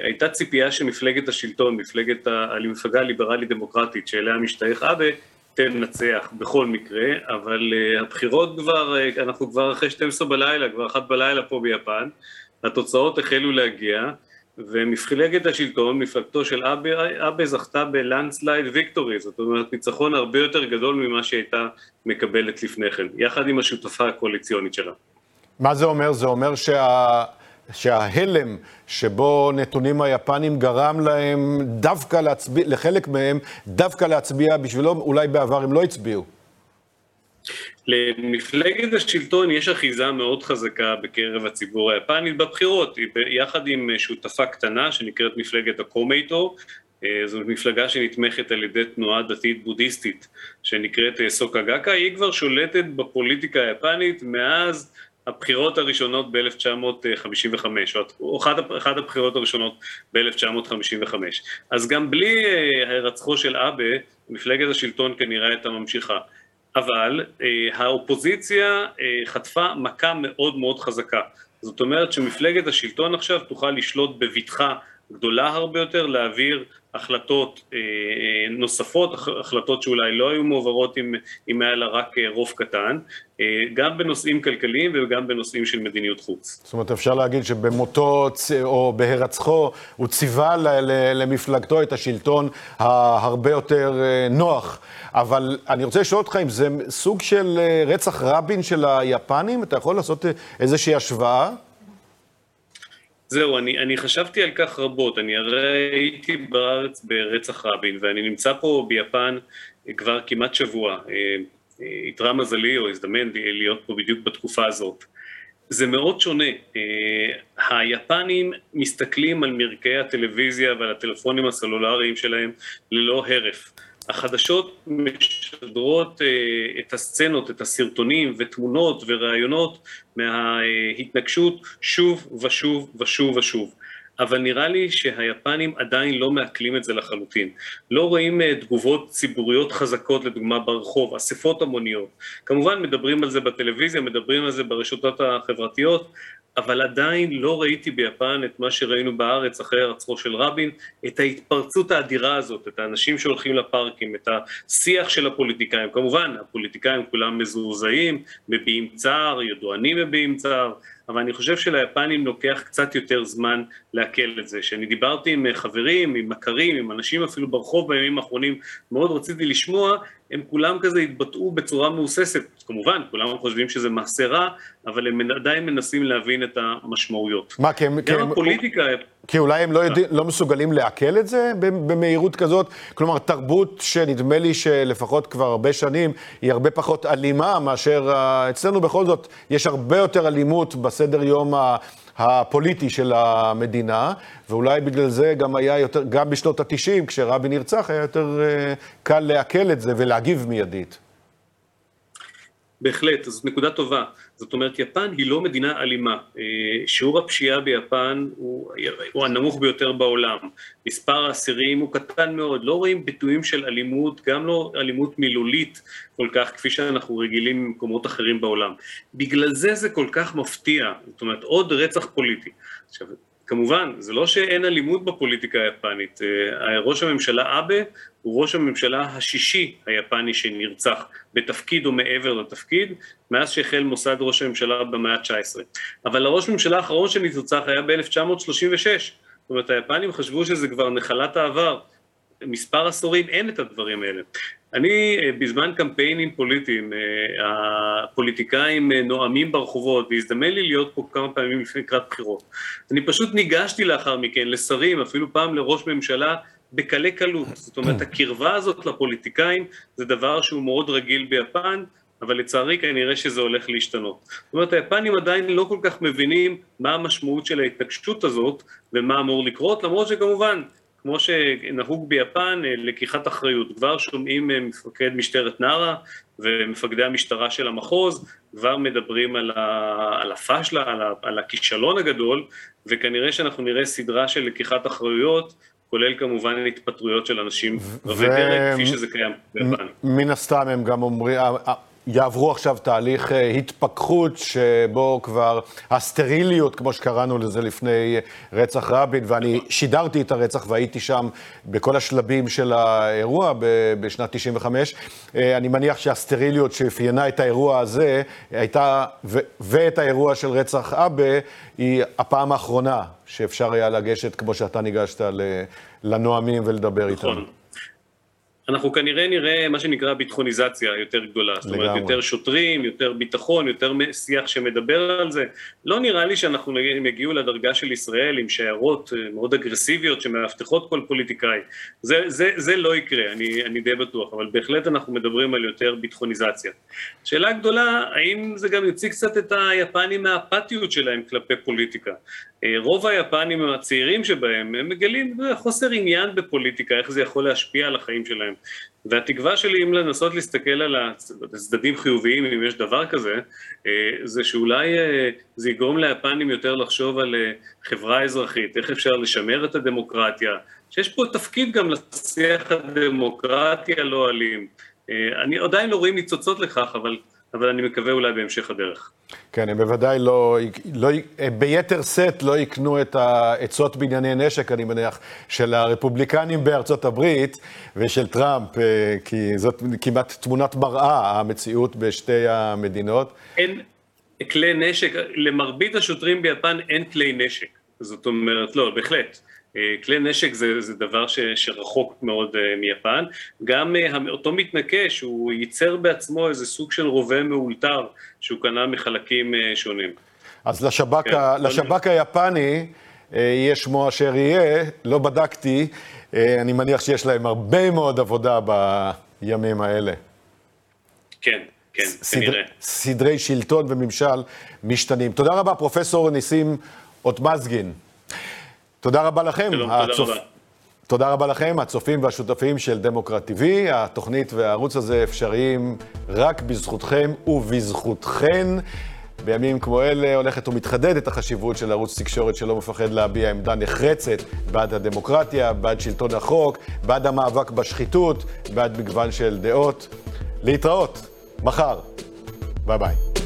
הייתה ציפייה שמפלגת השלטון, מפלגת המפלגה הליברלית דמוקרטית שאליה משתייך אבה, תנצח בכל מקרה, אבל uh, הבחירות כבר, uh, אנחנו כבר אחרי 12 בלילה, כבר אחת בלילה פה ביפן, התוצאות החלו להגיע, ומפלגת השלטון, מפלגתו של אבה, אבה זכתה בלנדסלייד ויקטורי, זאת אומרת ניצחון הרבה יותר גדול ממה שהייתה מקבלת לפני כן, יחד עם השותפה הקואליציונית שלה. מה זה אומר? זה אומר שה... שההלם שבו נתונים היפנים גרם להם דווקא להצביע, לחלק מהם, דווקא להצביע בשבילו, אולי בעבר הם לא הצביעו. למפלגת השלטון יש אחיזה מאוד חזקה בקרב הציבור היפני בבחירות, יחד עם שותפה קטנה שנקראת מפלגת הקומייטו, אה, זו מפלגה שנתמכת על ידי תנועה דתית בודהיסטית שנקראת אה, סוקגקה, היא כבר שולטת בפוליטיקה היפנית מאז הבחירות הראשונות ב-1955, או אחת, אחת הבחירות הראשונות ב-1955. אז גם בלי אה, הירצחו של אבה, מפלגת השלטון כנראה הייתה ממשיכה. אבל אה, האופוזיציה אה, חטפה מכה מאוד מאוד חזקה. זאת אומרת שמפלגת השלטון עכשיו תוכל לשלוט בבטחה גדולה הרבה יותר, להעביר החלטות אה, אה, נוספות, החלטות שאולי לא היו מועברות אם, אם היה לה רק אה, רוב קטן, גם בנושאים כלכליים וגם בנושאים של מדיניות חוץ. זאת אומרת, אפשר להגיד שבמותו או בהירצחו הוא ציווה למפלגתו את השלטון ההרבה יותר נוח. אבל אני רוצה לשאול אותך אם זה סוג של רצח רבין של היפנים? אתה יכול לעשות איזושהי השוואה? זהו, אני, אני חשבתי על כך רבות, אני הרי הייתי בארץ ברצח רבין ואני נמצא פה ביפן כבר כמעט שבוע, איתרע אה, אה, מזלי או הזדמן להיות פה בדיוק בתקופה הזאת. זה מאוד שונה, אה, היפנים מסתכלים על מרקעי הטלוויזיה ועל הטלפונים הסלולריים שלהם ללא הרף. החדשות משדרות את הסצנות, את הסרטונים ותמונות וראיונות מההתנגשות שוב ושוב ושוב ושוב. אבל נראה לי שהיפנים עדיין לא מעכלים את זה לחלוטין. לא רואים uh, תגובות ציבוריות חזקות, לדוגמה ברחוב, אספות המוניות. כמובן מדברים על זה בטלוויזיה, מדברים על זה ברשתות החברתיות, אבל עדיין לא ראיתי ביפן את מה שראינו בארץ אחרי הרצחו של רבין, את ההתפרצות האדירה הזאת, את האנשים שהולכים לפארקים, את השיח של הפוליטיקאים. כמובן, הפוליטיקאים כולם מזועזעים, מביעים צער, ידוענים מביעים צער, אבל אני חושב שליפנים לוקח קצת יותר זמן לעכל את זה. כשאני דיברתי עם חברים, עם מכרים, עם אנשים אפילו ברחוב בימים האחרונים, מאוד רציתי לשמוע, הם כולם כזה התבטאו בצורה מהוססת. כמובן, כולם חושבים שזה מעשה רע, אבל הם עדיין מנסים להבין את המשמעויות. מה, כי הם... גם הפוליטיקה... כי אולי הם לא, יודע, לא מסוגלים לעכל את זה במהירות כזאת? כלומר, תרבות שנדמה לי שלפחות כבר הרבה שנים היא הרבה פחות אלימה מאשר... אצלנו בכל זאת יש הרבה יותר אלימות בסדר יום הפוליטי של המדינה, ואולי בגלל זה גם היה יותר, גם בשנות ה-90, כשרבין נרצח, היה יותר אה, קל לעכל את זה ולהגיב מיידית. בהחלט, זאת נקודה טובה. זאת אומרת, יפן היא לא מדינה אלימה. אה, שיעור הפשיעה ביפן הוא, הוא הנמוך ביותר בעולם. מספר האסירים הוא קטן מאוד. לא רואים ביטויים של אלימות, גם לא אלימות מילולית כל כך, כפי שאנחנו רגילים במקומות אחרים בעולם. בגלל זה זה כל כך מפתיע. זאת אומרת, עוד רצח פוליטי. עכשיו, כמובן, זה לא שאין אלימות בפוליטיקה היפנית. אה, ראש הממשלה אבה הוא ראש הממשלה השישי היפני שנרצח בתפקיד או מעבר לתפקיד, מאז שהחל מוסד ראש הממשלה במאה ה-19. אבל הראש הממשלה האחרון שנרצח היה ב-1936, זאת אומרת, היפנים חשבו שזה כבר נחלת העבר. מספר עשורים אין את הדברים האלה. אני אה, בזמן קמפיינים פוליטיים, אה, הפוליטיקאים אה, נואמים ברחובות והזדמן לי להיות פה כמה פעמים לפני לקראת בחירות. אני פשוט ניגשתי לאחר מכן לשרים, אפילו פעם לראש ממשלה, בקלי קלות. זאת אומרת, הקרבה הזאת לפוליטיקאים זה דבר שהוא מאוד רגיל ביפן, אבל לצערי כנראה שזה הולך להשתנות. זאת אומרת, היפנים עדיין לא כל כך מבינים מה המשמעות של ההתנגשות הזאת ומה אמור לקרות, למרות שכמובן כמו שנהוג ביפן, אה, לקיחת אחריות. כבר שומעים אה, מפקד משטרת נארה ומפקדי המשטרה של המחוז, כבר מדברים על, ה, על הפשלה, על, ה, על הכישלון הגדול, וכנראה שאנחנו נראה סדרה של לקיחת אחריויות, כולל כמובן התפטרויות של אנשים רבי דרג, כפי שזה קיים ביפן. מן הסתם הם גם אומרים, יעברו עכשיו תהליך אה, התפכחות שבו כבר הסטריליות, כמו שקראנו לזה לפני רצח רבין, ואני שידרתי את הרצח והייתי שם בכל השלבים של האירוע בשנת 95. אה, אני מניח שהסטריליות שאפיינה את האירוע הזה הייתה, ואת האירוע של רצח אבה, היא הפעם האחרונה שאפשר היה לגשת, כמו שאתה ניגשת, לנואמים ולדבר איתם. אנחנו כנראה נראה מה שנקרא ביטחוניזציה יותר גדולה, זאת אומרת יותר שוטרים, יותר ביטחון, יותר שיח שמדבר על זה. לא נראה לי שאנחנו יגיעו לדרגה של ישראל עם שיירות אה, מאוד אגרסיביות שמאבטחות כל פוליטיקאי. זה, זה, זה לא יקרה, אני, אני די בטוח, אבל בהחלט אנחנו מדברים על יותר ביטחוניזציה. שאלה גדולה, האם זה גם יוציא קצת את היפנים מהאפתיות שלהם כלפי פוליטיקה? אה, רוב היפנים הצעירים שבהם, הם מגלים חוסר עניין בפוליטיקה, איך זה יכול להשפיע על החיים שלהם. והתקווה שלי, אם לנסות להסתכל על הצדדים חיוביים, אם יש דבר כזה, אה, זה שאולי אה, זה יגרום ליפנים יותר לחשוב על חברה אזרחית, איך אפשר לשמר את הדמוקרטיה, שיש פה תפקיד גם לשיח הדמוקרטי הלא אלים. אני עדיין לא רואים ניצוצות לכך, אבל, אבל אני מקווה אולי בהמשך הדרך. כן, הם בוודאי לא, לא, ביתר שאת לא יקנו את העצות בענייני נשק, אני מניח, של הרפובליקנים בארצות הברית ושל טראמפ, אה, כי זאת כמעט תמונת מראה, המציאות בשתי המדינות. אין כלי נשק, למרבית השוטרים ביפן אין כלי נשק. זאת אומרת, לא, בהחלט. אה, כלי נשק זה, זה דבר ש, שרחוק מאוד uh, מיפן, גם אותו מתנקש, הוא ייצר בעצמו איזה סוג של רובה מאולתר שהוא קנה מחלקים uh, שונים. אז לשב"כ, כן, ה, לשב"כ היפני, יהיה שמו אשר יהיה, לא בדקתי, אני מניח שיש להם הרבה מאוד עבודה בימים האלה. כן, כן, סדר, כנראה. סדרי שלטון וממשל משתנים. תודה רבה, פרופסור ניסים אוטמזגין. תודה רבה לכם. שלום, הצופ... תודה רבה. תודה רבה לכם, הצופים והשותפים של דמוקרט TV. התוכנית והערוץ הזה אפשריים רק בזכותכם ובזכותכן. בימים כמו אלה הולכת ומתחדדת החשיבות של ערוץ תקשורת שלא מפחד להביע עמדה נחרצת בעד הדמוקרטיה, בעד שלטון החוק, בעד המאבק בשחיתות, בעד מגוון של דעות. להתראות, מחר. ביי ביי.